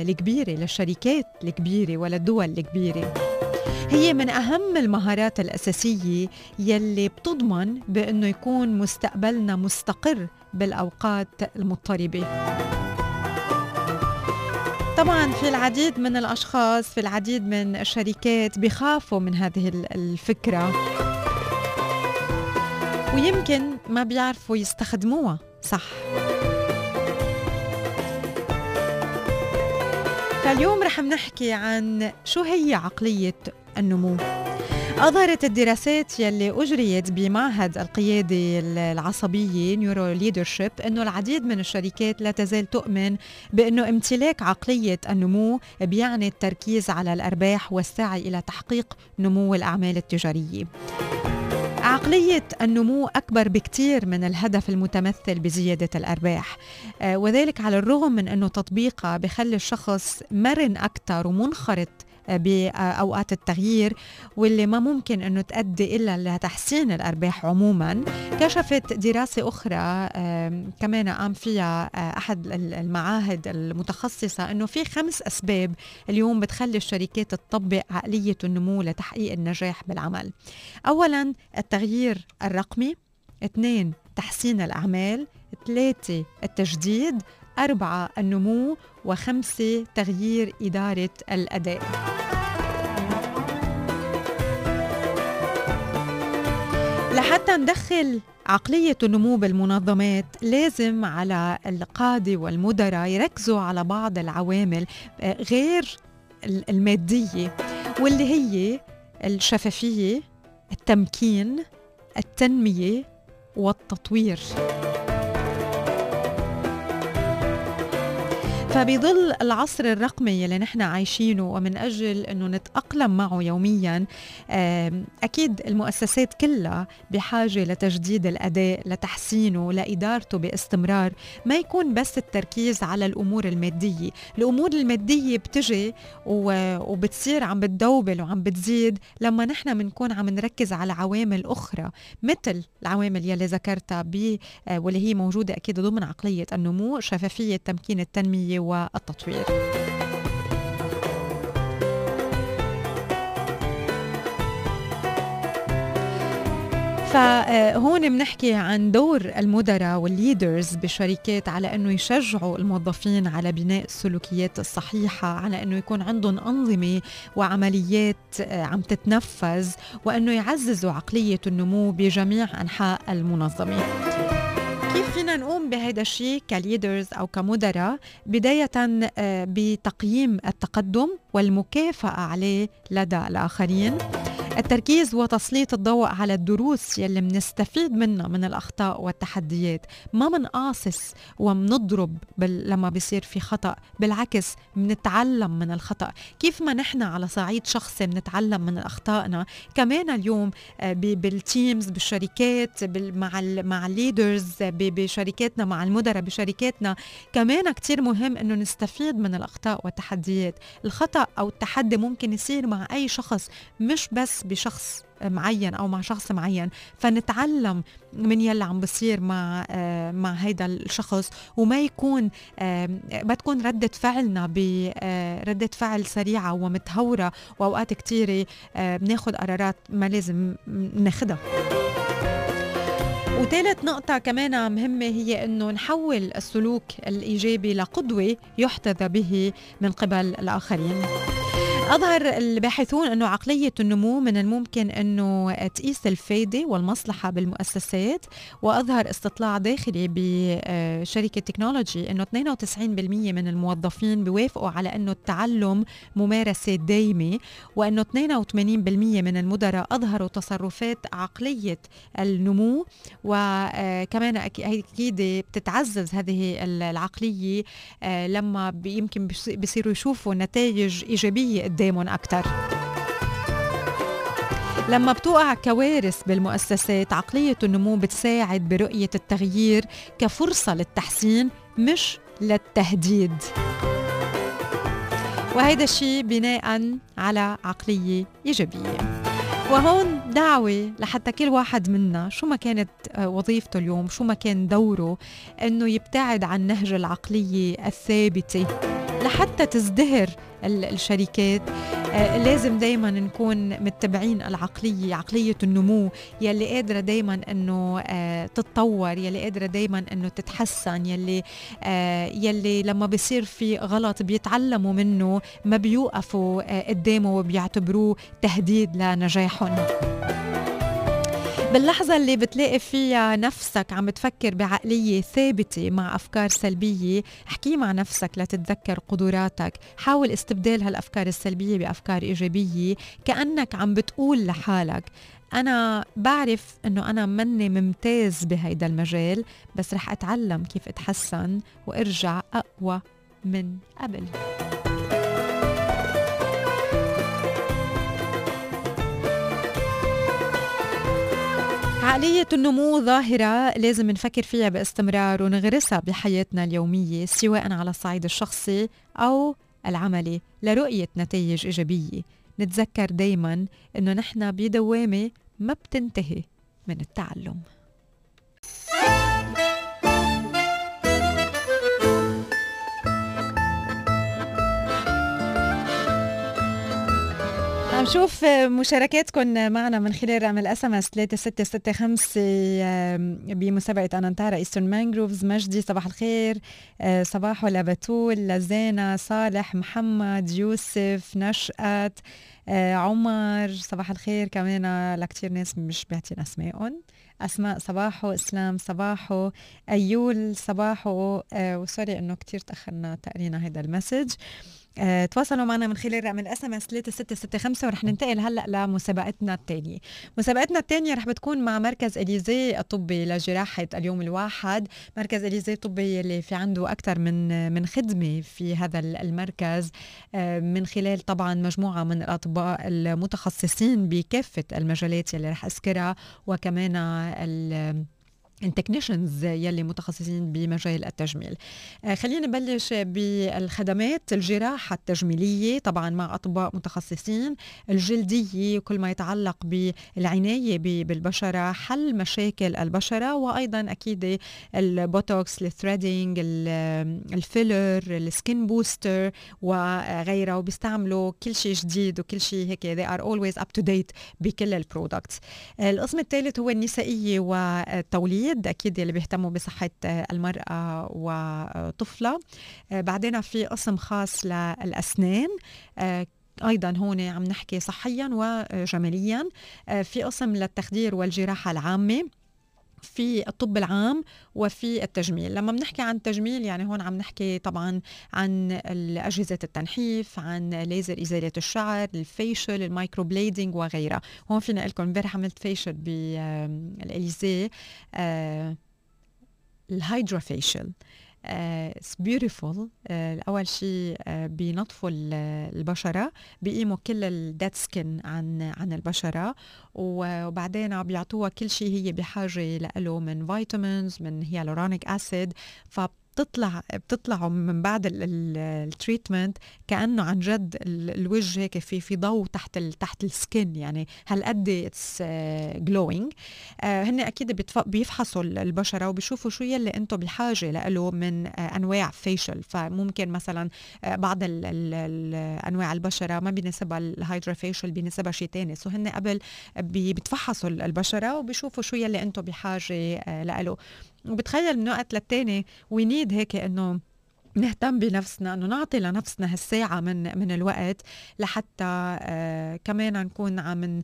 الكبيرة للشركات الكبيرة وللدول الكبيرة. هي من أهم المهارات الأساسية يلي بتضمن بأنه يكون مستقبلنا مستقر بالأوقات المضطربة. طبعا في العديد من الأشخاص في العديد من الشركات بخافوا من هذه الفكرة. ويمكن ما بيعرفوا يستخدموها صح. فاليوم رح نحكي عن شو هي عقلية النمو. أظهرت الدراسات يلي أجريت بمعهد القيادة العصبية NeuroLeadership أنه العديد من الشركات لا تزال تؤمن بأنه امتلاك عقلية النمو بيعني التركيز على الأرباح والسعي إلى تحقيق نمو الأعمال التجارية. عقلية النمو أكبر بكتير من الهدف المتمثل بزيادة الأرباح. آه، وذلك على الرغم من أنه تطبيقها بخلي الشخص مرن أكثر ومنخرط بأوقات التغيير واللي ما ممكن إنه تؤدي إلا لتحسين الأرباح عموما. كشفت دراسة أخرى كمان قام فيها آه، أحد المعاهد المتخصصة إنه في خمس أسباب اليوم بتخلي الشركات تطبق عقلية النمو لتحقيق النجاح بالعمل. اولا التغيير الرقمي. اثنين تحسين الأعمال. ثلاثة التجديد. أربعة النمو. وخمسة تغيير إدارة الأداء. لحتى ندخل عقلية النمو بالمنظمات لازم على القادة والمدراء يركزوا على بعض العوامل آه، غير المادية واللي هي الشفافية التمكين التنمية والتطوير. فبظل العصر الرقمي اللي نحن عايشينه ومن أجل أنه نتأقلم معه يوميا أكيد المؤسسات كلها بحاجة لتجديد الأداء لتحسينه لإدارته باستمرار. ما يكون بس التركيز على الأمور المادية. الأمور المادية بتجي وبتصير عم بتدوبل وعم بتزيد لما نحن بنكون عم نركز على عوامل أخرى مثل العوامل يلي ذكرتها واللي هي موجودة أكيد ضمن عقلية النمو شفافية تمكين التنمية والتطوير فهون بنحكي عن دور المدراء والليدرز بالشركات على إنه يشجعوا الموظفين على بناء السلوكيات الصحيحة على إنه يكون عندهم أنظمة وعمليات عم تتنفذ وإنه يعززوا عقلية النمو بجميع أنحاء المنظمة. كيف فينا نقوم بهذا الشيء كليدرز أو كمدراء؟ بداية آه، بتقييم التقدم والمكافأة عليه لدى الآخرين. التركيز وتسليط الضوء على الدروس يلي منستفيد منها من الأخطاء والتحديات. ما منقاصص ومنضرب بل لما بيصير في خطأ بالعكس منتعلم من الخطأ. كيف ما نحن على صعيد شخصي منتعلم من أخطائنا كمان اليوم آه، بال teams بالشركات مع مع ال leaders بشركاتنا مع المدراء بشركاتنا كمان كتير مهم إنه نستفيد من الأخطاء والتحديات. الخطأ أو التحدي ممكن يصير مع أي شخص مش بس بشخص معين أو مع شخص معين فنتعلم من يلي عم بصير مع آه، مع هيدا الشخص وما يكون ما تكون ردة فعلنا بردة آه، فعل سريعة ومتهورة. وأوقات كثيرة آه، بناخذ قرارات ما لازم ناخدها. وثالث نقطة كمان مهمة هي أنه نحول السلوك الإيجابي لقدوة يحتذى به من قبل الآخرين. أظهر الباحثون أنه عقلية النمو من الممكن أنه تقيس الفايدة والمصلحة بالمؤسسات وأظهر استطلاع داخلي بشركة تكنولوجي أنه 92% من الموظفين بيوافقوا على أنه التعلم ممارسة دايمة وأنه 82% من المدراء أظهروا تصرفات عقلية النمو وكمان أكيد بتتعزز هذه العقلية آه، لما يمكن بيصيروا يشوفوا نتائج إيجابية قدامهم أكثر لما بتوقع كوارث بالمؤسسات عقلية النمو بتساعد برؤية التغيير كفرصة للتحسين مش للتهديد. وهذا الشيء بناء على عقلية إيجابية. وهون دعوة لحتى كل واحد منا شو ما كانت آه، وظيفته اليوم شو ما كان دوره إنه يبتعد عن نهج العقلية الثابتة. لحتى تزدهر الشركات آه، لازم دايما نكون متبعين العقلية عقلية النمو يلي قادرة دايما إنه آه، تتطور يلي قادرة دايما إنه تتحسن يلي آه، يلي لما بيصير في غلط بيتعلموا منه ما بيوقفوا قدامه وبيعتبروه تهديد لنجاحهم. باللحظة اللي بتلاقي فيها نفسك عم تفكر بعقلية ثابتة مع أفكار سلبية احكي مع نفسك لتتذكر قدراتك. حاول استبدال هالأفكار السلبية بأفكار إيجابية كأنك عم بتقول لحالك أنا بعرف أنه أنا مني ممتاز بهيدا المجال بس رح أتعلم كيف أتحسن وأرجع أقوى من قبل. عقلية النمو ظاهرة لازم نفكر فيها باستمرار ونغرسها بحياتنا اليومية سواء على الصعيد الشخصي أو العملي لرؤية نتائج إيجابية. نتذكر دايما أنه نحن بدوامة ما بتنتهي من التعلم. نشوف مشاركاتكم معنا من خلال رقم ال SMS 3665 بمسابقة انانتارا ايسترن مانجروفز مجدي صباح الخير. آه، صباح لبتول لزانا صالح محمد يوسف نشأت آه، عمر صباح الخير كمان. الكتير ناس مش بيعطينا اسمائهم أسماء صباحو. إسلام صباحو. أيول صباحو. آه وسوري إنه كتير تأخرنا تقرينا هذا المسج. آه، تواصلوا معنا من خلال رقم ال SMS 3665 ورح ننتقل هلأ لمسابقتنا الثانية. مسابقتنا الثانية رح بتكون مع مركز إليزي الطبي لجراحة اليوم الواحد، مركز إليزي الطبي اللي في عنده أكثر من من خدمة في هذا المركز آه، من خلال طبعا مجموعة من الأطباء المتخصصين بكافة المجالات اللي رح أذكرها وكمان التكنيشنز يلي متخصصين بمجال التجميل. آه خلينا نبلش بالخدمات الجراحة التجميلية طبعا مع أطباء متخصصين. الجلدية وكل ما يتعلق بالعناية بالبشرة حل مشاكل البشرة وأيضا أكيد البوتوكس ال threading ال filler ال skin booster وغيرها وبيستعملوا كل شيء جديد وكل شيء هيك. They are always up to date بكل ال products القسم الثالث هو النسائية والتوليد. التوليد أكيد اللي بيهتموا بصحة المرأة وطفلها آه، بعدين في قسم خاص للأسنان. آه، أيضا هون عم نحكي صحيا وجماليا. آه، في قسم للتخدير والجراحة العامة. في الطب العام وفي التجميل. لما بنحكي عن التجميل يعني هون عم نحكي طبعا عن أجهزة التنحيف عن ليزر إزالة الشعر ال facial ال microblading وغيرها. هون فيني قل لكم امبارح عملت facial بالإليزي آه ال hydrafacial. it's uh, beautiful uh, اول شيء uh, بينظفوا البشرة بيقيموا كل ال dead skin عن عن البشرة. وبعدين بيعطوها كل شيء هي بحاجة له من فيتامينز من hyaluronic acid ف بتطلع بتطلعوا من بعد ال treatment كأنه عن جد الوجه هيك في في ضوء تحت ال تحت ال skin. يعني هالقد it's glowing هن أكيد بيفحصوا البشرة وبيشوفوا شو يلي أنتم بحاجه له من uh, أنواع facial فممكن مثلا uh, بعض ال ال أنواع البشرة ما بيناسبها ال hydrafacial بيناسبها شيء ثاني so هن قبل بيتفحصوا البشرة وبيشوفوا شو يلي أنتم بحاجه له وبتخيل من وقت للتاني we need هيك إنه نهتم بنفسنا إنه نعطي لنفسنا هالساعة من من الوقت لحتى آه كمان نكون عم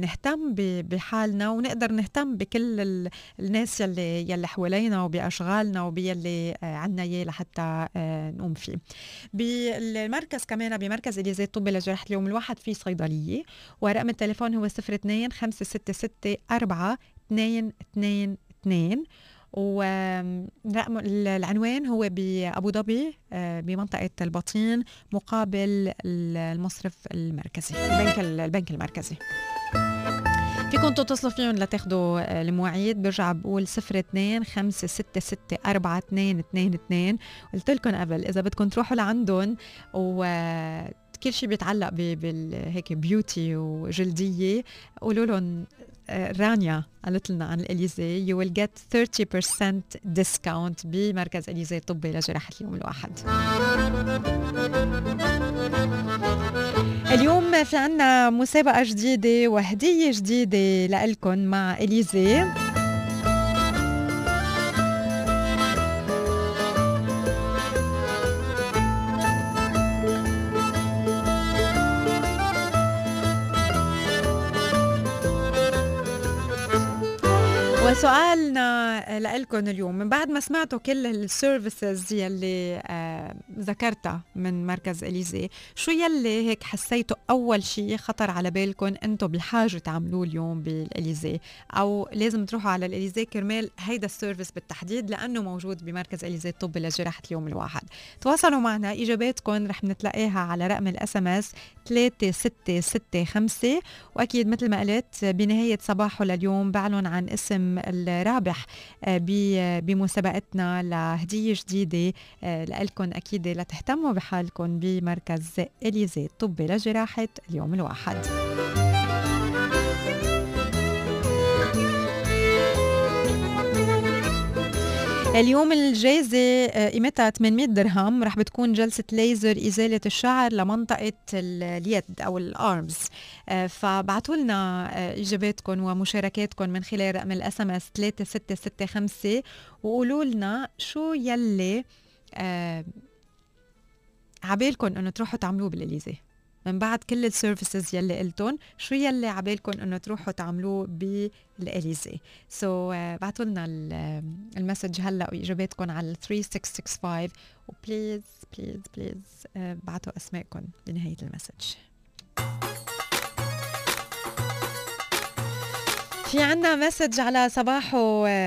نهتم بحالنا ونقدر نهتم بكل الناس يلي يلي حوالينا وبأشغالنا وبيلي آه عنا إياه لحتى آه نقوم فيه. بالمركز كمان بمركز اليزي الطبي لجراحه اليوم الواحد في صيدلية ورقم التليفون هو 02 566 4 2 2 2 ورقم العنوان هو بأبو ظبي آه، بمنطقة البطين مقابل المصرف المركزي البنك البنك المركزي. فيكم تتصلوا فيهم لتاخذوا آه، المواعيد. برجع بقول 02 566 4222 قلت لكم قبل إذا بدكم تروحوا لعندهم و كل شيء بيتعلق بهيك beauty وجلدية قولوا لهم رانيا قالت لنا عن الإليزي you will get 30% discount بمركز إليزي الطبي لجراحة اليوم الواحد. اليوم في عنا مسابقة جديدة وهدية جديدة لكم مع إليزي. وسؤالنا لكم اليوم. من بعد ما سمعتوا كل ال services يلي آه ذكرتها من مركز إليزي شو يلي هيك حسيتوا أول شيء خطر على بالكم أنتم بحاجه تعملوه اليوم بالإليزي؟ أو لازم تروحوا على الإليزي كرمال هيدا ال service بالتحديد لأنه موجود بمركز إليزي الطبي لجراحة اليوم الواحد. تواصلوا معنا اجاباتكم رح نتلاقيها على رقم ال SMS 3665 وأكيد مثل ما قلت بنهاية صباحه لليوم بعلن عن اسم الرابح آه، بمسابقتنا لهدية جديدة آه، لكم أكيد لتهتموا بحالكم بمركز إليزي. الطبي لجراحة اليوم الواحد. اليوم الجائزة آه، قيمتها 800 درهم. رح بتكون جلسة ليزر إزالة الشعر لمنطقة اليد أو الأرمز آه، فبعتوا لنا آه، إجاباتكم ومشاركاتكم من خلال رقم ال SMS 3665 وقولوا لنا شو يلي عبالكم إنه تروحوا تعملوه بالاليزي من بعد كل ال services يلي قلتهم شو يلي عبالكم إنه تروحوا تعملوه بالإليزي. so so, uh, بعتوا لنا المسج هلأ وإجاباتكم على 3665 و please please please بعتوا اسمائكم بنهايه ال message. في عنا message على صباحو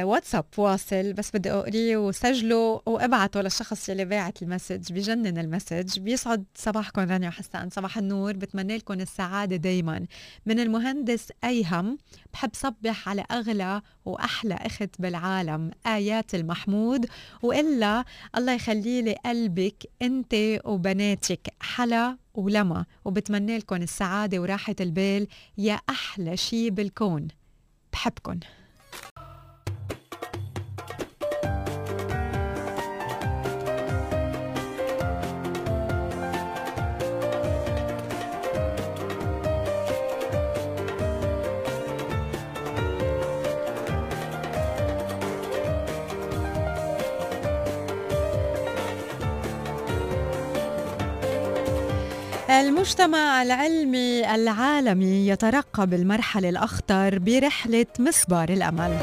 واتساب واصل. بس بدي أقريه وسجله وأبعته للشخص يلي باعت ال message بجنن ال message بيسعد صباحكم رانيا وحسان. صباح النور. بتمنى لكم السعادة دايما. من المهندس أيهم بحب صبح على أغلى وأحلى أخت بالعالم آيات المحمود. وإلا الله يخلي لي قلبك أنت وبناتك حلا ولما. وبتمنى لكم السعادة وراحة البال. يا أحلى شي بالكون. بحبكن. المجتمع العلمي العالمي يترقب المرحلة الأخطر برحلة مسبار الأمل.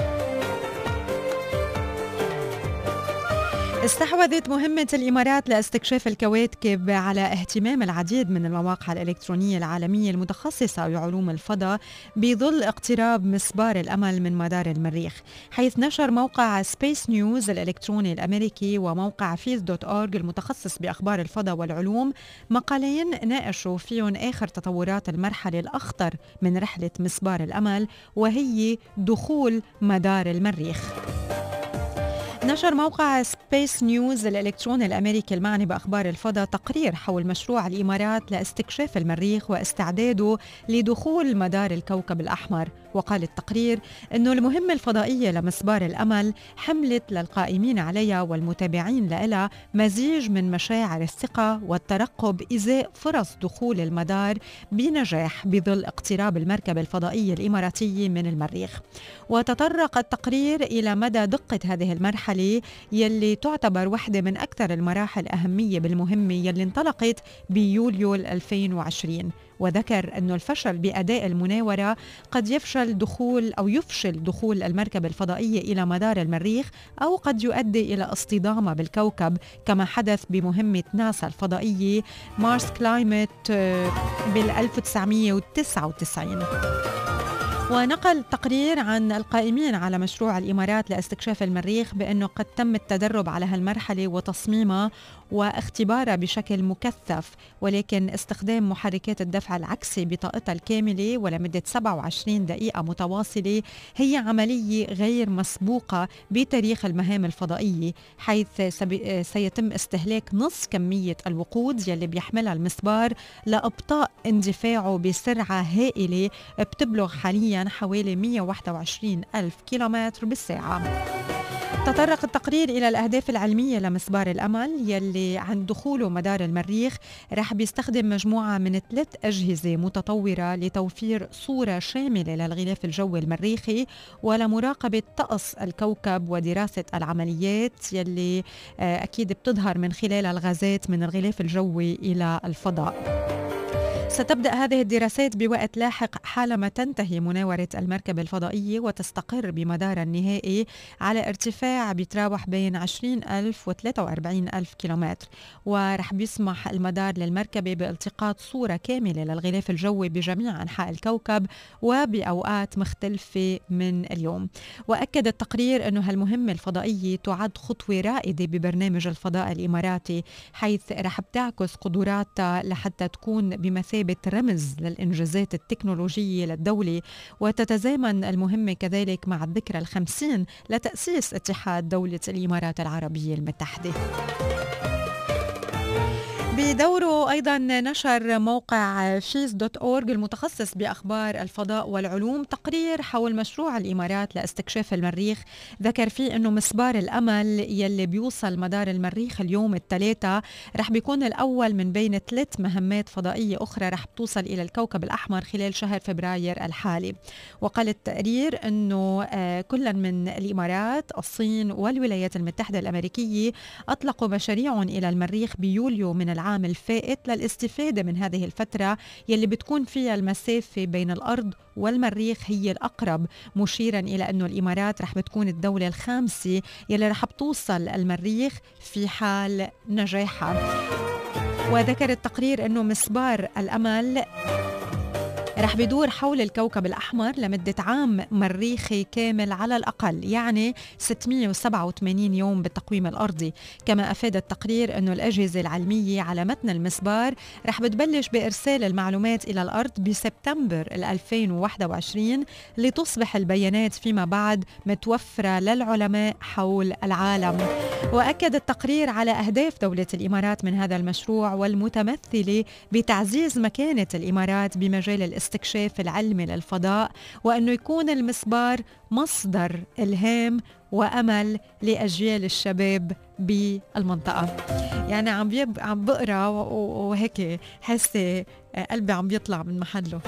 استحوذت مهمة الإمارات لاستكشاف الكواكب على اهتمام العديد من المواقع الإلكترونية العالمية المتخصصة بعلوم الفضاء بظل اقتراب مسبار الأمل من مدار المريخ حيث نشر موقع SpaceNews الإلكتروني الأمريكي وموقع Phys dot org المتخصص بأخبار الفضاء والعلوم مقالين ناقشوا فيهم آخر تطورات المرحلة الأخطر من رحلة مسبار الأمل وهي دخول مدار المريخ. نشر موقع سبيس نيوز الإلكتروني الأمريكي المعني بأخبار الفضاء تقرير حول مشروع الإمارات لاستكشاف المريخ واستعداده لدخول مدار الكوكب الأحمر. وقال التقرير أن المهمة الفضائية لمسبار الأمل حملت للقائمين عليها والمتابعين لها مزيج من مشاعر الثقة والترقب إزاء فرص دخول المدار بنجاح بظل اقتراب المركبة الفضائية الإماراتية من المريخ. وتطرق التقرير إلى مدى دقة هذه المرحلة يلي تعتبر واحدة من أكثر المراحل أهمية بالمهمة يلي انطلقت بيوليو 2020 وذكر أن الفشل بأداء المناورة قد يفشل دخول أو يفشل دخول المركبة الفضائية إلى مدار المريخ أو قد يؤدي إلى اصطدامها بالكوكب كما حدث بمهمة ناسا الفضائية مارس كلايمت بال 1999 ونقل تقرير عن القائمين على مشروع الإمارات لاستكشاف المريخ بأنه قد تم التدرب على هالمرحلة وتصميمها واختبارها بشكل مكثف ولكن استخدام محركات الدفع العكسي بطاقتها الكاملة ولمدة 27 دقيقة متواصلة هي عملية غير مسبوقة بتاريخ المهام الفضائية حيث سيتم استهلاك نصف كمية الوقود يلي بيحملها المسبار لإبطاء اندفاعه بسرعة هائلة بتبلغ حاليا حوالي 121 ألف كيلومتر بالساعة. تطرق التقرير إلى الأهداف العلمية لمسبار الأمل يلي عن دخوله مدار المريخ رح بيستخدم مجموعة من ثلاث أجهزة متطورة لتوفير صورة شاملة للغلاف الجوي المريخي ولمراقبة طقس الكوكب ودراسة العمليات يلي آه، أكيد بتظهر من خلال الغازات من الغلاف الجوي إلى الفضاء. ستبدأ هذه الدراسات بوقت لاحق حالما تنتهي مناورة المركبة الفضائية وتستقر بمدارها النهائي على ارتفاع بيتراوح بين 20 ألف و 43 ألف كيلومتر. ورح بيسمح المدار للمركبة بالتقاط صورة كاملة للغلاف الجوي بجميع أنحاء الكوكب وبأوقات مختلفة من اليوم. وأكد التقرير أنه هالمهمة الفضائية تعد خطوة رائدة ببرنامج الفضاء الإماراتي حيث رح بتعكس قدراتها لحتى تكون بمثابة بمثابة رمز للإنجازات التكنولوجية للدولة وتتزامن المهمة كذلك مع الذكرى الخمسين لتأسيس اتحاد دولة الإمارات العربية المتحدة. بدوره أيضا نشر موقع Phys dot org المتخصص بأخبار الفضاء والعلوم تقرير حول مشروع الإمارات لاستكشاف المريخ. ذكر فيه أنه مسبار الأمل يلي بيوصل مدار المريخ اليوم الثلاثة رح بيكون الأول من بين ثلاث مهمات فضائية أخرى رح توصل إلى الكوكب الأحمر خلال شهر فبراير الحالي. وقال التقرير أنه آه، كلا من الإمارات الصين والولايات المتحدة الأمريكية أطلقوا مشاريع إلى المريخ بيوليو من العام الفائت للاستفادة من هذه الفترة يلي بتكون فيها المسافة بين الأرض والمريخ هي الأقرب مشيرا إلى أنه الإمارات رح بتكون الدولة الخامسة يلي رح بتوصل المريخ في حال نجاحها. وذكر التقرير أنه مسبار الأمل رح بيدور حول الكوكب الأحمر لمدة عام مريخي كامل على الأقل يعني 687 يوم بالتقويم الأرضي. كما أفاد التقرير أنه الأجهزة العلمية على متن المسبار رح بتبلش بإرسال المعلومات إلى الأرض بسبتمبر 2021 لتصبح البيانات فيما بعد متوفرة للعلماء حول العالم. وأكد التقرير على أهداف دولة الإمارات من هذا المشروع والمتمثلة بتعزيز مكانة الإمارات بمجال الاستثمار الاستكشاف العلمي للفضاء وأنه يكون المسبار مصدر إلهام وأمل لأجيال الشباب بالمنطقة. يعني عم بيب عم بقرأ وهيك حاسة قلبي عم بيطلع من محله.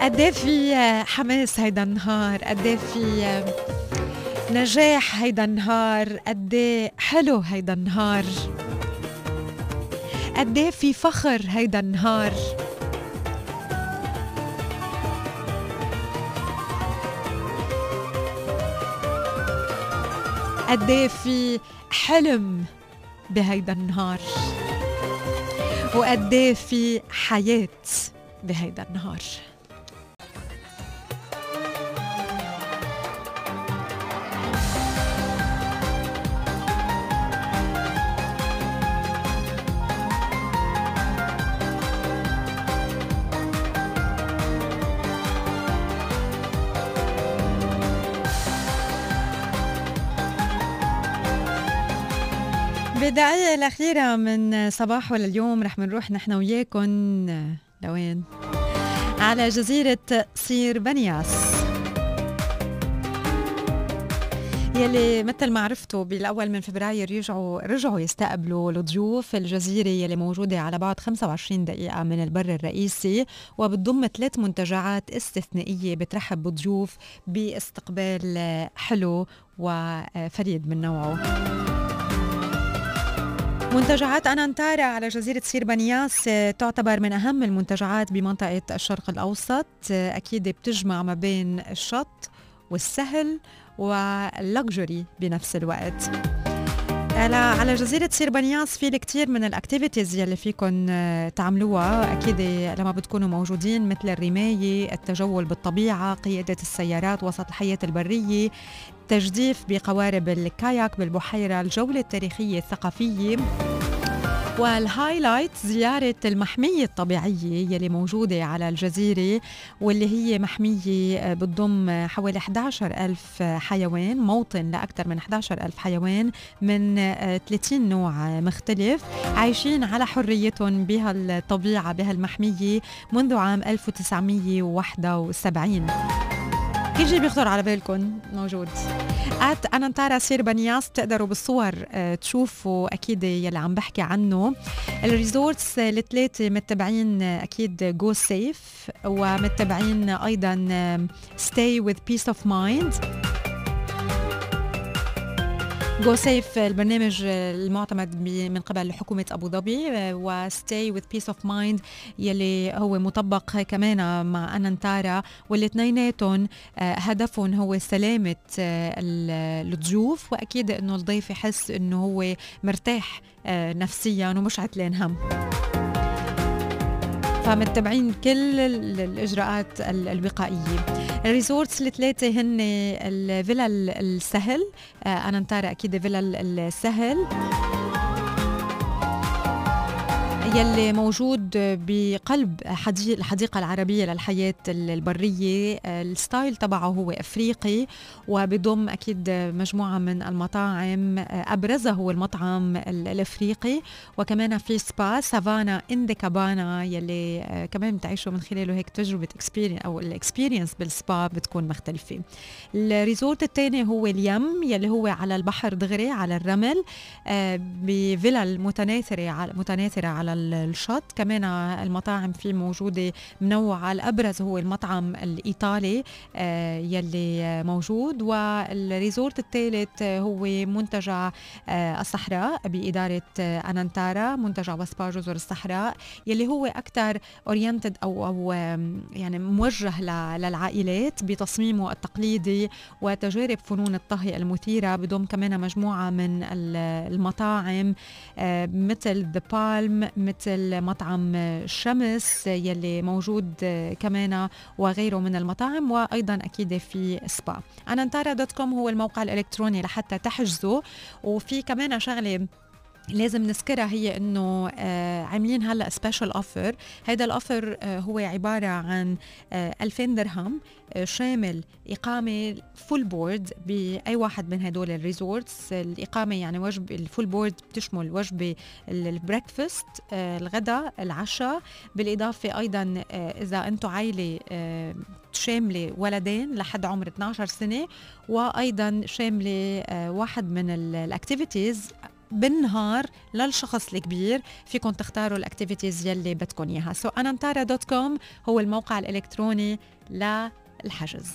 قد إيه في حماس هيدا النهار؟ قد إيه في نجاح هيدا النهار؟ قد إيه حلو هيدا النهار؟ قد إيه في فخر هيدا النهار؟ قد إيه في حلم بهيدا النهار؟ وقد إيه في حياة بهيدا النهار؟ بالدقائق الأخيرة من صباحه لليوم رح منروح نحن وياكم لوين؟ على جزيرة صير بنياس يلي مثل ما عرفتوا بالأول من فبراير يرجعوا رجعوا يستقبلوا الضيوف الجزيرة يلي موجودة على بعد 25 دقيقة من البر الرئيسي وبتضم ثلاث منتجعات استثنائية بترحب بضيوف باستقبال حلو وفريد من نوعه منتجعات أنانتارا على جزيرة سير بنياس آه، تعتبر من أهم المنتجعات بمنطقة الشرق الأوسط. آه، أكيد بتجمع ما بين الشط والسهل وال luxury بنفس الوقت. على جزيرة سير بنياس في الكثير من ال activities يلي فيكم آه، تعملوها. أكيد لما بتكونوا موجودين مثل الرماية، التجول بالطبيعة، قيادة السيارات وسط الحياة البرية، تجديف بقوارب الكاياك بالبحيرة الجولة التاريخية الثقافية. والهايلايت زيارة المحمية الطبيعية يلي موجودة على الجزيرة واللي هي محمية بتضم حوالي 11 ألف حيوان موطن لأكثر من 11 ألف حيوان من 30 نوع مختلف عايشين على حريتهم بهالطبيعة بهالمحمية منذ عام 1971 كل شيء بيخطر على بالكم موجود. at أنانتارا سير بنياس بتقدروا بالصور آه، تشوفوا أكيد يلي عم بحكي عنه. ال resorts الثلاثه متبعين آه، أكيد Go Safe ومتبعين أيضا Stay with Peace of Mind Go Safe البرنامج المعتمد من قبل حكومة أبو ظبي و Stay with Peace of Mind يلي هو مطبق كمان مع أنانتارا والاثنيناتهم آه، هدفهم هو سلامة آه، الضيوف وأكيد أنه الضيف يحس أنه هو مرتاح آه، نفسيا ومش عتلان هم. فمتبعين كل الإجراءات الوقائية. الريزورتس الثلاثة هن الفيلا السهل. آه، أنا نتارا أكيد فيلا السهل. يلي موجود بقلب الحديقة العربية للحياة البرية. ال style تبعه هو أفريقي وبضم أكيد مجموعة من المطاعم أبرزها هو المطعم الأفريقي. وكمان في سبا سافانا إندي كابانا يلي كمان بتعيشوا من خلاله هيك تجربة experience أو ال experience بالسبا بتكون مختلفة. ال resort الثاني هو اليم يلي هو على البحر دغري على الرمل بفلل متناثرة متناثرة على الشط. كمان المطاعم فيه موجودة منوعة. الأبرز هو المطعم الإيطالي آه، يلي موجود. وال resort الثالث هو منتجع آه، الصحراء بإدارة أنانتارا منتجع وسبا جزر الصحراء يلي هو أكثر oriented أو أو يعني موجه للعائلات بتصميمه التقليدي وتجارب فنون الطهي المثيرة. بضم كمان مجموعة من المطاعم آه، مثل The Palm مثل مطعم شمس يلي موجود كمان وغيره من المطاعم وأيضا أكيد في سبا. أنانتارا dot com هو الموقع الإلكتروني لحتى تحجزوا. وفي كمان شغلة لازم نذكرها هي إنه آه عاملين هلأ special offer هذا ال offer آه هو عبارة عن آه 2000 درهم آه شامل إقامة full board بأي واحد من هدول ال resorts الإقامة يعني وجبه ال full board بتشمل وجبة ال breakfast آه الغداء العشاء. بالإضافة أيضا آه إذا أنتم عائله آه شاملة ولدين لحد عمر 12 سنة وأيضا شاملة آه واحد من ال activities بالنهار للشخص الكبير فيكم تختاروا ال activities يلي بدكم إياها. so so انانتارا dot com هو الموقع الإلكتروني للحجز.